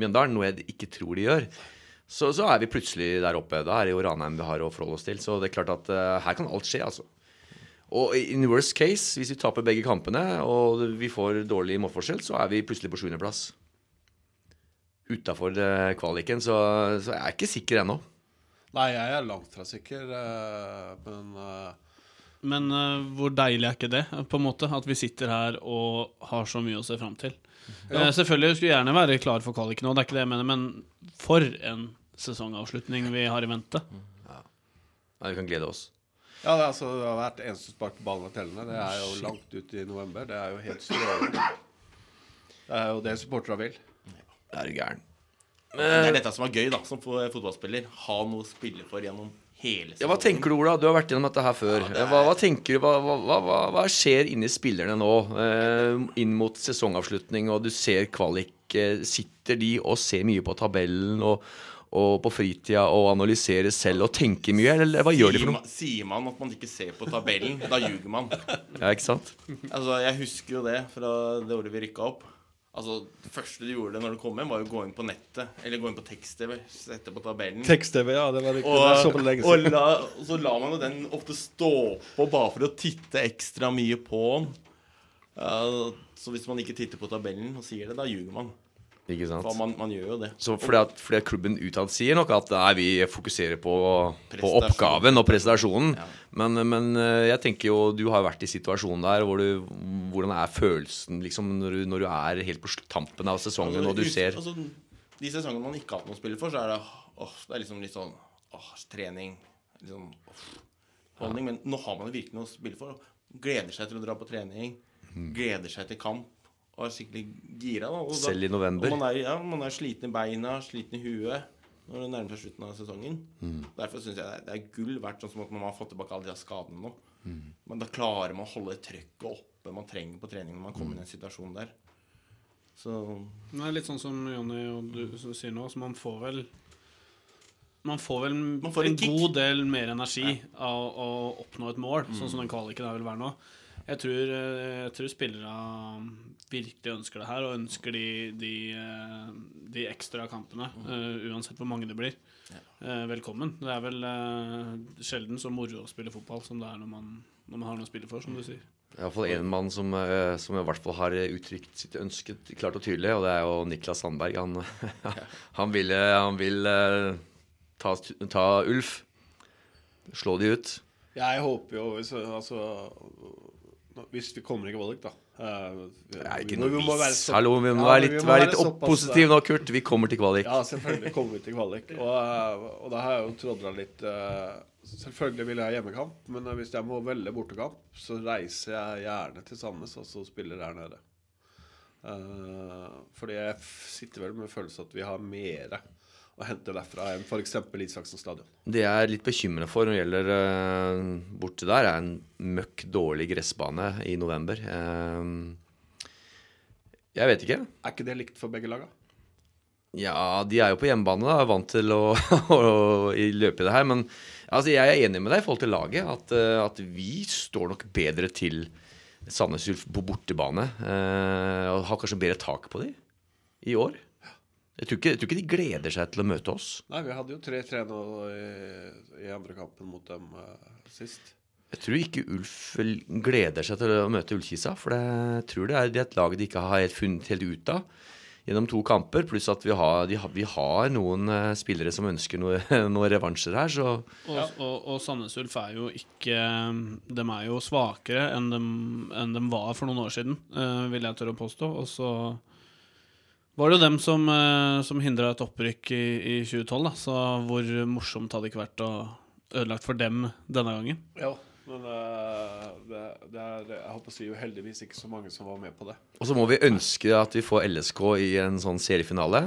A: Mjøndalen, noe jeg ikke tror de gjør, så, så er vi plutselig der oppe. Da er det jo Ranheim vi har å forholde oss til. Så det er klart at uh, her kan alt skje, altså. Og in worst case, hvis vi taper begge kampene og vi får dårlig målforskjell, så er vi plutselig på sjuendeplass. Utafor kvaliken, så, så jeg er ikke sikker ennå.
C: Nei, jeg er langt fra sikker, eh, men eh,
D: Men eh, hvor deilig er ikke det, på en måte? At vi sitter her og har så mye å se fram til. Ja. selvfølgelig skulle gjerne være klar for kvalik nå, det er ikke det jeg mener, men for en sesongavslutning vi har i vente.
A: Ja, vi kan glede oss.
C: Ja, det, altså, det har vært eneste spark på ballen av tellene. Det er jo langt ut i november. Det er jo helt strålende. Det er jo det supporterne vil.
A: Det er gæren.
B: Det er dette som er gøy, da, som fotballspiller. Ha noe å spille for gjennom hele
A: Ja, hva tenker du, Ola? Du har vært gjennom dette her før. Hva, hva tenker du, hva, hva, hva, hva skjer inni spillerne nå, eh, inn mot sesongavslutning, og du ser kvalik? Eh, sitter de og ser mye på tabellen og, og på fritida og analyserer selv og tenker mye, eller hva gjør de for noe?
B: Sier man at man ikke ser på tabellen, da ljuger man.
A: Ja, ikke sant?
B: Altså, Jeg husker jo det fra det året vi rykka opp. Altså, Det første du gjorde når du kom hjem, var å gå inn på nettet. Eller gå inn på tekst-TV, sette på tabellen.
C: Tekst-TV, ja. Det var riktig.
B: Og,
C: så på det lenge
B: og, la, og så la man jo den ofte stå på bare for å titte ekstra mye på den. Uh, så hvis man ikke titter på tabellen og sier det, da ljuger man.
A: Ikke sant?
B: For man, man gjør jo det.
A: Så fordi at, fordi at klubben utad sier nok at nei, vi fokuserer på, på oppgaven og prestasjonen.
B: Ja.
A: Men, men eh, jeg tenker jo du har vært i situasjonen der hvor du Hvordan er følelsen liksom når du, når du er helt på tampen av sesongen og du
B: ut-
A: ser
B: altså, De sesongene man ikke har hatt noen spiller for, så er det åh, det er liksom litt sånn åh, trening. Sånn åh, holdning. Men nå har man virkelig noe å spille for. Gleder seg til å dra på trening. Gleder seg til kamp. Og er skikkelig gira. Da. Og da
A: Selv i november.
B: og man er, ja, man er sliten i beina, sliten i huet når det nærmer seg slutten av sesongen.
A: Mm.
B: Derfor syns jeg det er, det er gull verdt, sånn som at man har fått tilbake alle de skadene nå.
A: Mm.
B: Men da klarer man å holde trøkket oppe man trenger på trening når man
A: Mm.
B: kommer i en situasjon der. Så
D: Det er litt sånn som Jonny og du som sier nå, så man får vel Man får vel
B: Man får en
D: en god del mer energi av å oppnå et mål, sånn
B: Mm.
D: som den kvaliken her vil være nå. Jeg tror, eh, jeg tror spillere virkelig ønsker det her, og ønsker de, de, eh, de ekstra kampene, Uh, uansett hvor mange det blir. Uh, Velkommen. Det er vel uh, sjelden så moro å spille fotball som det er når man, når man har noe å spille for, som du sier.
A: Iallfall én mann som, som i hvert fall har uttrykt sitt ønske klart og tydelig, og det er jo Niklas Sandberg. Han, han, vil, han vil ta, ta Ulf. Slå de ut.
C: Jeg håper jo altså, hvis vi kommer i kvalik, da.
A: Uh, er ikke
C: vi-
A: noe
C: vi må være så-
A: Hallo, vi må
C: Ja,
A: være litt,
C: vi må
A: være litt opp
C: såpass-
A: positiv nå, Kurt. Vi kommer til kvalik.
C: Ja, selvfølgelig kommer vi til kvalik. Og, eh, og da har jeg jo trådra litt uh, Selvfølgelig vil jeg ha hjemmekamp, men hvis jeg må velge bortekamp, så reiser jeg gjerne til Sandnes og så spiller der nede. Uh, fordi jeg sitter vel med følelsen at vi har mer å hente derfra enn f.eks. Isaksen stadion.
A: Det jeg er litt bekymra for når det gjelder uh, borte der, er en møkk dårlig gressbane i november. Uh, jeg vet ikke.
C: Er ikke det likt for begge laga?
A: Ja, de er jo på hjemmebane, da, vant til å, løpe i det her. Men altså, jeg er enig med deg i forhold til laget, at, uh, at vi står nok bedre til Sandnes Ulf på bortebane. Uh, og har kanskje bedre tak på de i år. Jeg tror, ikke, jeg tror ikke de gleder seg til å møte oss.
C: Nei, vi hadde jo 3-3 nå i, i andre kampen mot dem uh, sist.
A: Jeg tror ikke Ulf gleder seg til å møte Ullkisa, for jeg tror det er, et lag de ikke har helt funnet helt ut av gjennom to kamper. Pluss at vi har, de, vi har noen eh, spillere som ønsker noe, noe revansjer her, så
D: Og, og, og Sandnes Ulf er jo ikke De er jo svakere enn de, enn de var for noen år siden, eh, vil jeg tørre å påstå. Og så var det jo dem som, uh, som hindra et opprykk i, i 2012, da. Så hvor morsomt hadde det ikke vært å ødelagt for dem denne gangen?
C: Ja, men eh, det, det er jeg håper å si jo heldigvis ikke så mange som var med på det.
A: Og så må vi ønske at vi får LSK i en sånn seriefinale.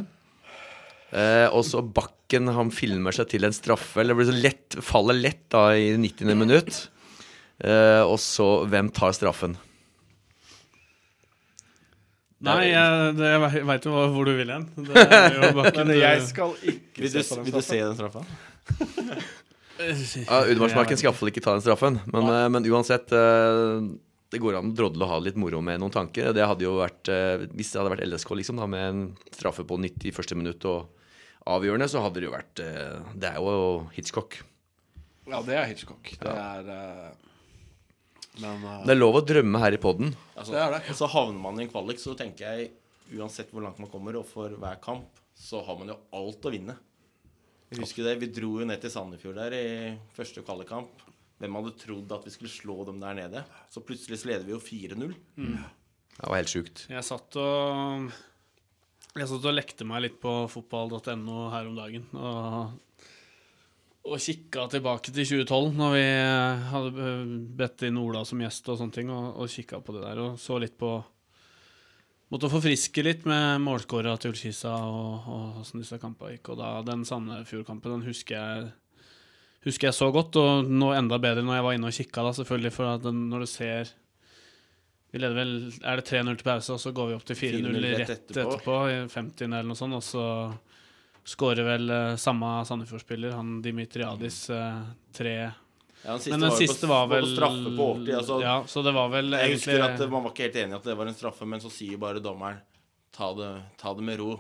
A: Eh, og så Bakken han filmer seg til en straffe. Eller det blir så lett, faller lett da i 90. minutt. Eh, og så hvem tar straffen?
D: Nei, jeg, det- jeg veit jo hvor du vil hen.
C: Men jeg skal ikke
B: Vil du,
C: se på den
B: vil du
C: straffen.
B: se den straffa?
A: Ja, Udmarsmarken skal iallfall ikke ta den straffen. Men, ja. men uansett, eh, det går an å drodle og ha litt moro med noen tanker. Det hadde jo vært, eh, Hvis det hadde vært LSK liksom da, med en straffe på 91. minutt og avgjørende, så hadde det jo vært eh, Det er jo Hitchcock.
C: Ja, det er Hitchcock. Det er eh, Men uh,
A: Det er lov å drømme her i poden.
B: Altså,
C: Det er det.
B: Så havner man i en kvalik, så tenker jeg uansett hvor langt man kommer, og for hver kamp, så har man jo alt å vinne. Jeg husker det, Vi dro jo ned til Sandefjord der i første kvalikkamp. Hvem hadde trodd at vi skulle slå dem der nede? Så plutselig så leder vi jo 4-0.
A: Det var helt sjukt.
D: Jeg satt og Jeg satt og lekte meg litt på fotball.no her om dagen. Og, og kikka tilbake til 2012, når vi hadde bedt inn Ola som gjest og sånne ting, og, og kikka på det der og så litt på Måtte forfriske litt med målskåra til Ullkisa og, og åssen disse kampene gikk. Og da den Sandefjord-kampen, den husker jeg Husker jeg så godt, og nå enda bedre når jeg var inne og kikka, da, selvfølgelig, for den, når du ser vi leder vel Er det 3-0 til pause, og så går vi opp til 4-0
B: 4-0
D: rett
B: rett
D: etterpå.
B: etterpå.
D: i 50 eller noe sånt, og så skårer vel eh, samme Sandefjord-spiller, han Dimitriadis, eh, tre
B: Ja, den
D: Men den
B: var
D: siste
B: på,
D: var vel
B: på straffe på overtid. Altså,
D: Ja, så det var vel
B: jeg
D: egentlig
B: husker at man var ikke helt enig i at det var en straffe, men så sier bare dommeren ta det, ta det med ro.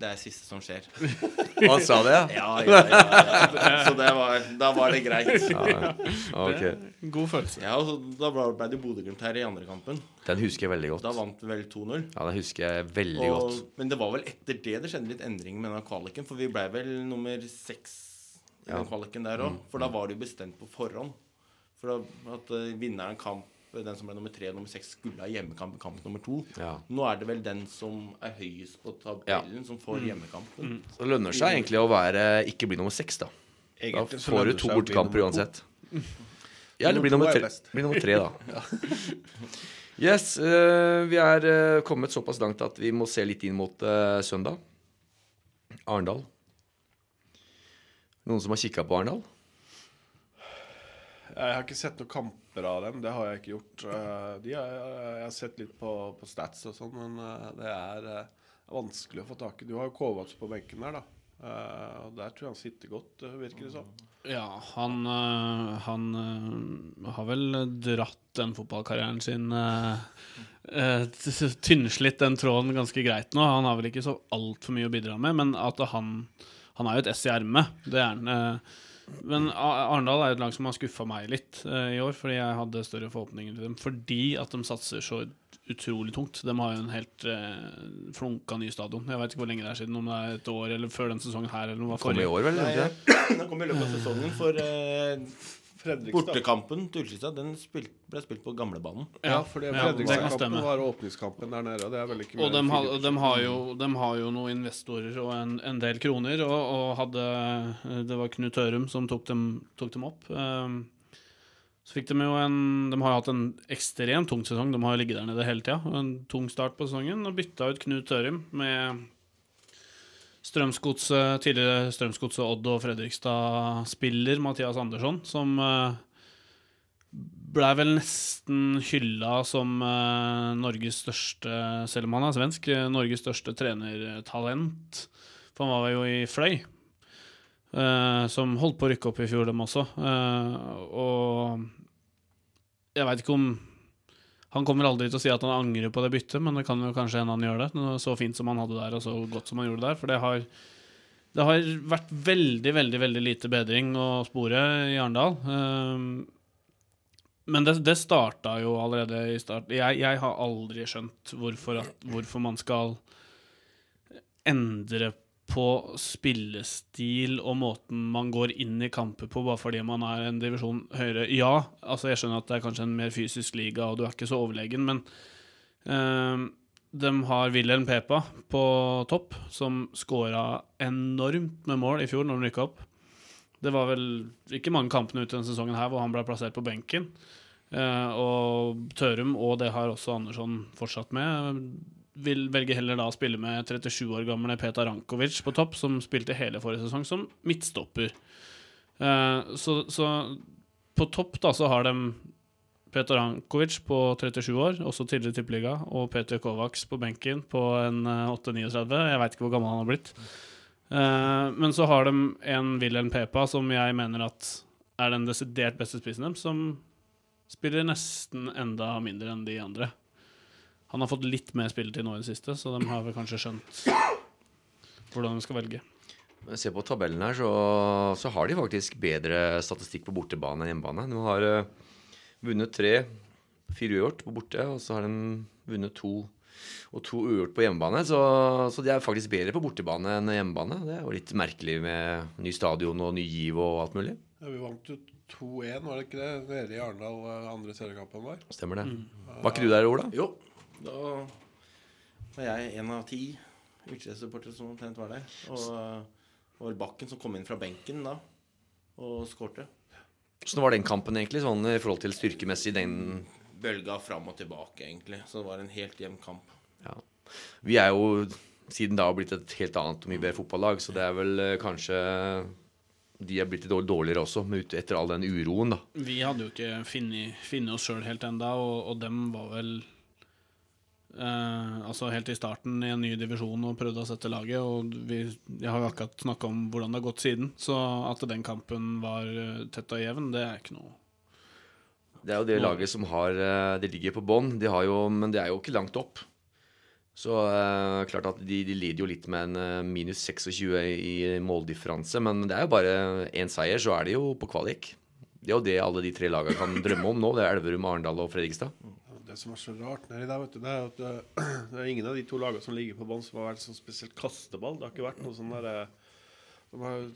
B: Det er det siste som skjer.
A: Han sa det, ja?
B: Ja, ja, ja. ja. Så det var, da var det greit.
A: ja. Ok.
D: God følelse.
B: Ja, og så Da ble det Bodø-Glimt her i andre kampen.
A: Den husker jeg veldig godt.
B: Da vant vi vel 2-0.
A: Ja, den husker jeg veldig
B: Og-
A: godt.
B: Men det var vel etter det det skjedde litt endringer med den kvaliken. For vi ble vel nummer seks i
A: Ja.
B: den kvaliken der òg. For da var det jo bestemt på forhånd. For da, at uh, vinneren av kamp Den som ble nummer tre og nummer seks, skulle ha hjemmekamp i kamp nummer to.
A: Ja.
B: Nå er det vel den som er høyest på tabellen, som får hjemmekampen.
A: Så det lønner seg egentlig å være ikke bli nummer seks, da.
C: Egentlig da
A: får du to
C: bortkamper to.
A: uansett. Ja, eller bli
C: Nummer er
A: bli nummer tre da. Yes, uh, vi er uh, kommet såpass langt at vi må se litt inn mot uh, søndag. Arendal. Noen som har kikka på Arendal?
C: Jeg har ikke sett noen kamper av dem. Det har jeg ikke gjort. Eh, De har, jeg har sett litt på, på stats og sånn, men eh, det er eh, vanskelig å få tak i. Du har jo Kovac på benken der, da. Og der tror jeg han sitter godt, virker det som.
D: Ja, han, han har vel dratt den fotballkarrieren sin Tynnslitt den tråden ganske greit nå. Han har vel ikke så altfor mye å bidra med, men at han Han er jo et ess i ermet, det er han. Men Arendal er et lag som har skuffa meg litt uh, i år, fordi jeg hadde større forhåpninger til dem. Fordi at de satser så utrolig tungt. De har jo en helt uh, flunka ny stadion. Jeg vet ikke hvor lenge det er siden, om det er et år eller før den sesongen her, eller noe.
A: Kom i år, vel?
B: Nei,
A: det?
B: Den kom i løpet av sesongen, for eh,
C: Fredrikstad.
B: Bortekampen til Ullskisa den spilt, ble spilt på gamlebanen.
C: Ja, for
D: ja, det kan
C: Fredrikstad-kampen
D: stemme.
C: var åpningskampen der nede, og det er vel ikke
D: Og de,
C: ha,
D: har, de, har jo, de har jo noen investorer og en, en del kroner, og, og hadde Det var Knut Ørum som tok dem, tok dem opp. Um, så fikk de jo en De har jo hatt en ekstremt tung sesong. De har jo ligget der nede hele tida. En tung start på sesongen. Og bytta ut Knut Ørum med Strømsgodset, tidligere Strømsgodset Odd og Fredrikstad-spiller Mathias Andersson, som uh, blei vel nesten hylla som eh, Norges største Selv om han er svensk, eh, Norges største trenertalent. For han var jo i Fløy, eh, som holdt på å rykke opp i fjor, dem også. Eh, og jeg veit ikke om Han kommer aldri til å si at han angrer på det byttet, men det kan jo kanskje hende han gjør det. Så fint som han hadde der, og så godt som han gjorde der. For det har det har vært veldig, veldig veldig lite bedring å spore i Arendal. Um, men det, det starta jo allerede i start. Jeg, jeg har aldri skjønt hvorfor, at, hvorfor man skal endre på spillestil og måten man går inn i kamper på bare fordi man er en divisjon høyere. Ja, altså jeg skjønner at det er kanskje en mer fysisk liga, og du er ikke så overlegen, men øh, de har Wilhelm Pepa på topp, som skåra enormt med mål i fjor når de rykka opp. Det var vel ikke mange kampene ut denne sesongen her hvor han ble plassert på benken. Uh, og Tørum, og det har også Andersson fortsatt med, vil velge heller da å spille med 37 år gamle Petar Rankovic på topp, som spilte hele forrige sesong som midtstopper. Eh, så, så på topp da så har de Petar Rankovic på 37 år, også tidligere tippeliga, og Peter Kovacs på benken på en eh, 8-39. Jeg veit ikke hvor gammel han har blitt. Eh, men så har de en Wilhelm Pepa som jeg mener at er den desidert beste spissen dem, som spiller nesten enda mindre enn de andre. Han har fått litt mer spilletid nå i det siste, så de har vel kanskje skjønt hvordan de skal velge.
A: Men se på tabellen her, så, så har de faktisk bedre statistikk på bortebane enn hjemmebane. De har uh, vunnet tre, fire uavgjort på borte, og så har de vunnet to og to uavgjort på hjemmebane. Så, så de er faktisk bedre på bortebane enn hjemmebane. Det er jo litt merkelig med ny stadion og ny giv og alt mulig.
C: Ja, vi vant jo 2-1, var det ikke det? Nede i Arendal, eh, andre seriekampen vår.
A: Stemmer det. Var ikke du der, Ola?
B: Jo, da var jeg en av ti Ullskisa-supportere som omtrent var der. Og eh, det var Bakken som kom inn fra benken da og skårte.
A: Hvordan var den kampen egentlig, sånn i forhold til styrkemessig? Den
B: Bølga fram og tilbake, egentlig. Så det var en helt jevn kamp.
A: Ja. Vi er jo siden da blitt et helt annet og mye bedre fotballag, så det er vel eh, kanskje De er blitt litt dårligere også, etter all den uroen, da.
D: Vi hadde jo ikke funnet oss sjøl helt enda, og, og dem var vel eh, Altså helt i starten i en ny divisjon og prøvde å sette laget, og vi jeg har jo akkurat snakka om hvordan det har gått siden, så at den kampen var eh, tett og jevn, det er ikke noe
A: Det er jo det laget som har De Det ligger på bånn, de men det er jo ikke langt opp. Så uh, klart at de, de lider jo litt med en eh, minus 26 i måldifferanse, men det er jo bare én seier, så er de jo på kvalik. Det er jo det alle de tre lagene kan drømme om nå. Det er Elverum, Arendal og Fredrikstad.
C: Det som er så rart nedi der, vet du, det er at eh, det er ingen av de to lagene som ligger på bånn, som har vært sånn spesielt kasteball. Det har ikke vært noe sånn derre De har jo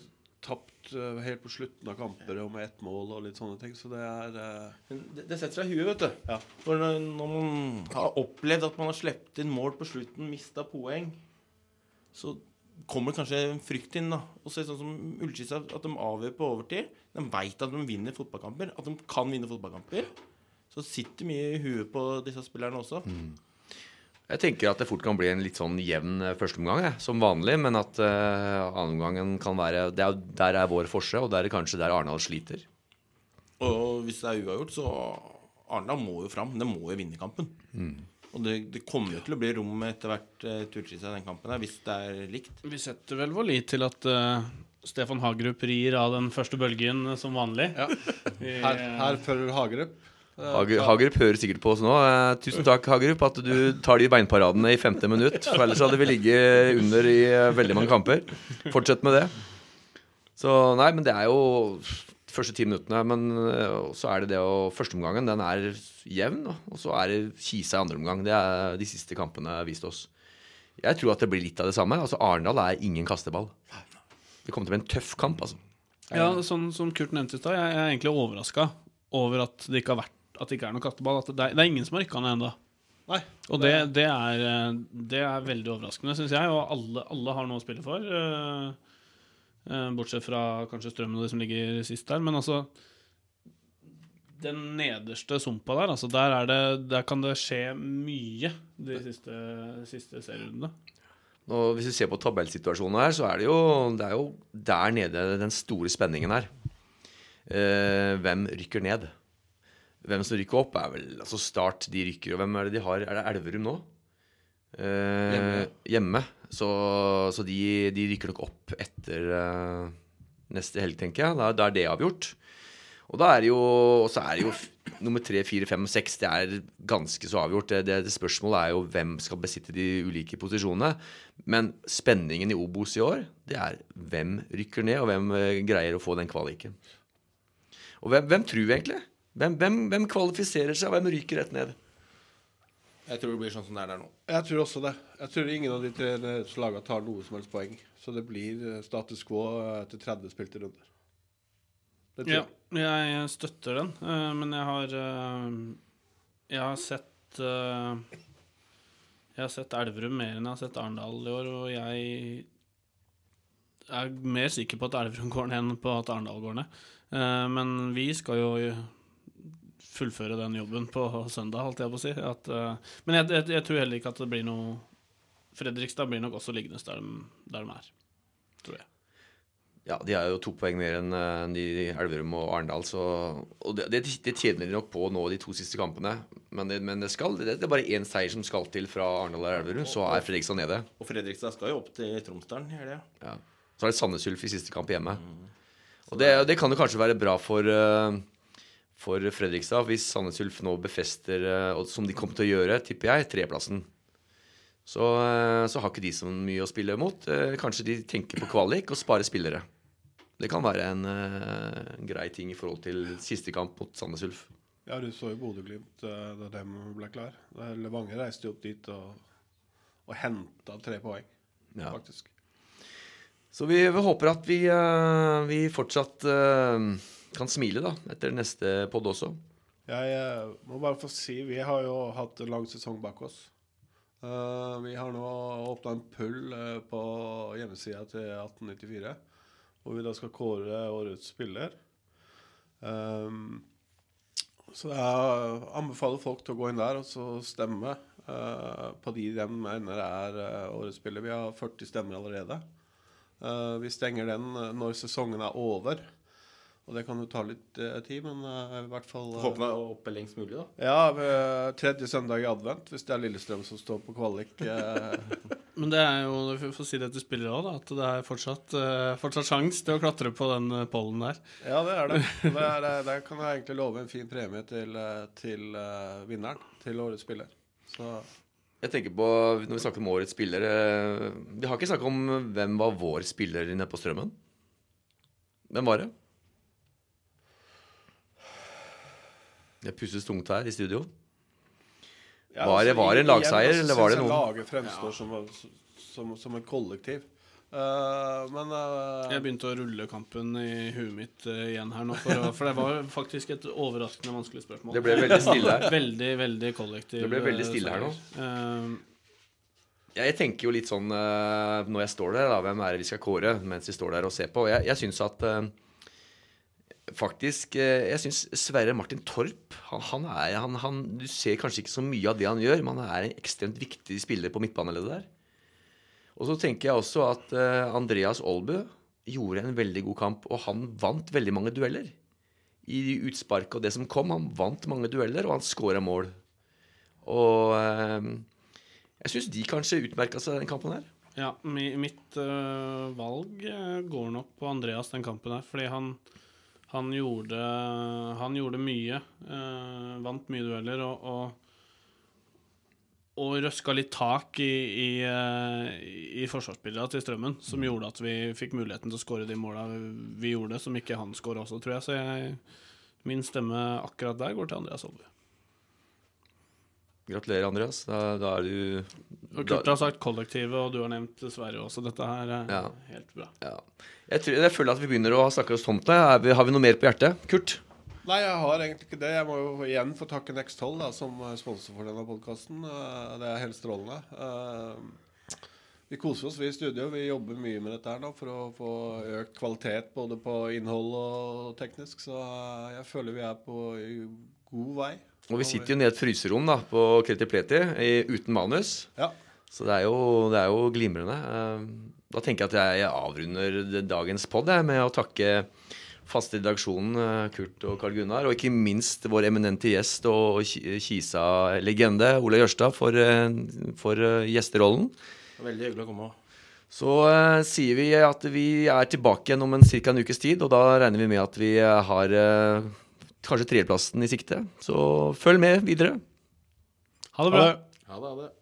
C: tapt eh, helt på slutten av kamper og med ett mål og litt sånne ting. Så det er eh,
B: det, det setter seg i huet, vet du.
C: Ja.
B: Når, når man har opplevd at man har sluppet inn mål på slutten, mista poeng, så kommer kanskje en frykt inn. da Og så er det sånn som Ullskissa, at de avgjør på overtid. De veit at de vinner fotballkamper, at de kan vinne fotballkamper. Så sitter mye i huet på disse spillerne også.
A: Jeg tenker at det fort kan bli en litt sånn jevn eh, førsteomgang, som vanlig. Men at uh, annenomgangen kan være det er, Der er vår forse, og der er kanskje der Arendal sliter.
B: Og hvis det er uavgjort, så Arendal må jo fram. De må jo vinne kampen. Og det, det kommer jo til å bli rom etter hvert uh, til Ullskisa i den kampen her, hvis det er likt.
D: Vi setter vel vår lit til at uh, Stefan Hagerup rir av den første bølgen eh, som vanlig.
C: ja. Her,
D: eh,
C: her følger Hagerup.
A: Hager, Hagerup hører sikkert på oss nå. Eh, tusen takk, Hagerup, at du tar de beinparadene i femte minutt. For ellers hadde vi ligget under i eh, veldig mange kamper. Fortsett med det. Så nei, men det er jo første ti minuttene. Men eh, så er det det å Førsteomgangen, den er jevn. Og så er det Kisa i andre omgang. Det er de siste kampene vist oss. Jeg tror at det blir litt av det samme. Altså Arendal er ingen kasteball. Det kommer til å bli en tøff kamp, altså.
D: Ja, sånn som Kurt nevnte i stad, jeg er egentlig overraska over at det ikke har vært At det ikke er noe kasteball. At det, er, det er ingen som har rykka ned ennå. Og det, det, er, eh, det er veldig overraskende, syns jeg. Og alle, alle har noe å spille for. eh, eh, bortsett fra kanskje Strømmen og de som ligger sist der. Men altså Den nederste sumpa der, altså der, er det, der kan det skje mye de siste, siste serierundene.
A: Og hvis vi ser på tabellsituasjonen her, så er det jo, det er jo der nede den store spenningen er. Eh, hvem rykker ned? Hvem som rykker opp, er vel altså Start, de rykker. Og hvem er det de har? Er det Elverum nå? Eh,
C: Hjemme.
A: hjemme. Så, så de, de rykker nok opp etter eh, neste helg, tenker jeg. Da, da er det avgjort. Og da er det jo og så er det jo nummer tre, fire, fem, seks. Det er ganske så avgjort. Det, det, det Spørsmålet er jo hvem skal besitte de ulike posisjonene. Men spenningen i Obos i år, det er hvem rykker ned, og hvem eh, greier å få den kvaliken. Og hvem, hvem tror vi egentlig? Hvem, hvem, hvem kvalifiserer seg, og hvem ryker rett ned?
B: Jeg tror det blir sånn som det er der nå.
C: Jeg tror også det. Jeg tror ingen av de tre lagene tar noe som helst poeng. Så det blir eh, status quo eh, etter 30 spilte runder. Det tror
D: Ja,
C: jeg.
D: jeg støtter den, eh, men jeg har Jeg har sett Jeg har sett Elverum mer enn jeg har sett Arendal i år, og jeg er mer sikker på at Elverum går ned enn på at Arendal går ned. Eh, Men vi skal jo fullføre den jobben på søndag, holdt jeg på å si. At, uh, men jeg, jeg, jeg tror heller ikke at det blir noe Fredrikstad blir nok også liggende der de, der de er, tror jeg.
A: Ja, de er jo to poeng mer enn de i Elverum og Arendal, så Og det, det, det tjener de nok på nå de to siste kampene. Men det, men det, skal, det, det er bare én seier som skal til fra Arendal og Elverum, så er Fredrikstad nede.
B: Og Fredrikstad skal jo opp til Tromsdalen i helga.
A: Ja. Så er det Sandnes Ulf i siste kamp hjemme. Og det, det kan jo kanskje være bra for, eh, for Fredrikstad hvis Sandnes Ulf nå befester, eh, som de kommer til å gjøre, tipper jeg, treplassen. Så, eh, så har ikke de så mye å spille mot. Eh, Kanskje de tenker på kvalik og sparer spillere. Det kan være en en grei ting i forhold til siste kamp mot Sandnes Ulf.
C: Ja, du så jo Bodø-Glimt da de ble klar. Levanger reiste jo opp dit og, og henta tre poeng,
A: Ja.
C: faktisk.
A: Så vi, vi håper at vi, vi fortsatt kan smile da, etter neste podd også.
C: Jeg eh, må bare få si Vi har jo hatt en lang sesong bak oss. Uh, vi har nå åpna en pull eh, på hjemmesida til 1894, hvor vi da skal kåre årets spiller. Um, så jeg anbefaler folk til å gå inn der og så stemme uh, på de de mener er årets spiller. Vi har 40 stemmer allerede. Vi stenger den når sesongen er over. Og det kan jo ta litt eh, tid, men eh, i hvert fall eh,
B: Håper vi er oppe lengst mulig, da.
C: ja, ved tredje søndag i advent, hvis det er Lillestrøm som står på kvalik. Eh,
D: Men det er jo, vi får si det til spillere òg, at det er fortsatt, uh, fortsatt sjans til å klatre på den eh, pollen der.
C: ja, det er det. det er, eh, der kan jeg egentlig love en fin premie til, eh, til eh, vinneren, til årets spiller. Så
A: Jeg tenker på, Når vi snakker om årets spiller eh, Vi har ikke snakket om hvem var vår spiller nede på Strømmen. Hvem var det? Det pusses tungt her i studio.
C: Ja,
A: Var det-
C: altså,
A: var det en lagseier,
C: altså,
A: eller var det noen?
C: Laget fremstår som, som, som en kollektiv. Uh, men uh,
D: Jeg begynte å rulle kampen i huet mitt uh, igjen her nå, for, for det var faktisk et overraskende vanskelig spørsmål.
A: Det ble veldig stille her.
D: Veldig, veldig kollektiv
A: Det ble veldig stille her nå. Jeg tenker jo litt sånn når jeg står der, da, hvem er det vi skal kåre mens vi står der og ser på. Jeg, jeg syns at Faktisk eh, Jeg syns Sverre Martin Torp han, han er, han, han, Du ser kanskje ikke så mye av det han gjør, men han er en ekstremt viktig spiller på midtbaneleddet der. Og så tenker jeg også at eh, Andreas Aalbø gjorde en veldig god kamp, og han vant veldig mange dueller. I utsparket og det som kom. Han vant mange dueller, og han skåra mål. Og eh, jeg syns de kanskje utmerka seg den kampen her.
D: ja, mitt valg går nok på Andreas den kampen her, fordi han han gjorde, han gjorde mye. eh, vant mye dueller og, og, og røska litt tak i, i, eh, i forsvarsspillerne til Strømmen, som gjorde at vi fikk muligheten til å skåre de måla vi gjorde, som ikke han skåra også, tror jeg. Så jeg, min stemme akkurat der går til Andreas Olve.
A: Gratulerer, Andreas. Da, da er du
D: Og Kurt har sagt kollektivet, og du har nevnt Sverige også. Dette her er
A: Ja.
D: helt bra.
A: ja. jeg, tror, jeg føler at vi begynner å snakke oss tomt. Har vi noe mer på hjertet? Kurt?
C: Nei, jeg har egentlig ikke det. Jeg må jo igjen få takke Next12 da, som sponsor for denne podkasten. Det er helt strålende. Eh, Vi koser oss, vi i studio. Vi jobber mye med dette her nå for å få økt kvalitet både på innhold og teknisk. Så eh, jeg føler vi er på god vei.
A: Og vi sitter jo nede i et fryserom da, på Kreti Pleti i- uten manus.
C: Ja.
A: Så det er jo, det er jo glimrende. Eh, Da tenker jeg at jeg avrunder dagens pod med å takke faste redaksjonen, eh, Kurt og Karl Gunnar, og ikke minst vår eminente gjest og Kisa-legende Ola Jørstad for, eh, for gjesterollen.
B: Veldig hyggelig å komme.
A: Så uh, sier vi at vi er tilbake igjen om en ca. en ukes tid, og da regner vi med at vi har eh, kanskje tredjeplassen i sikte. Så følg med videre.
D: Ha det bra.
B: Ha det. Ha det.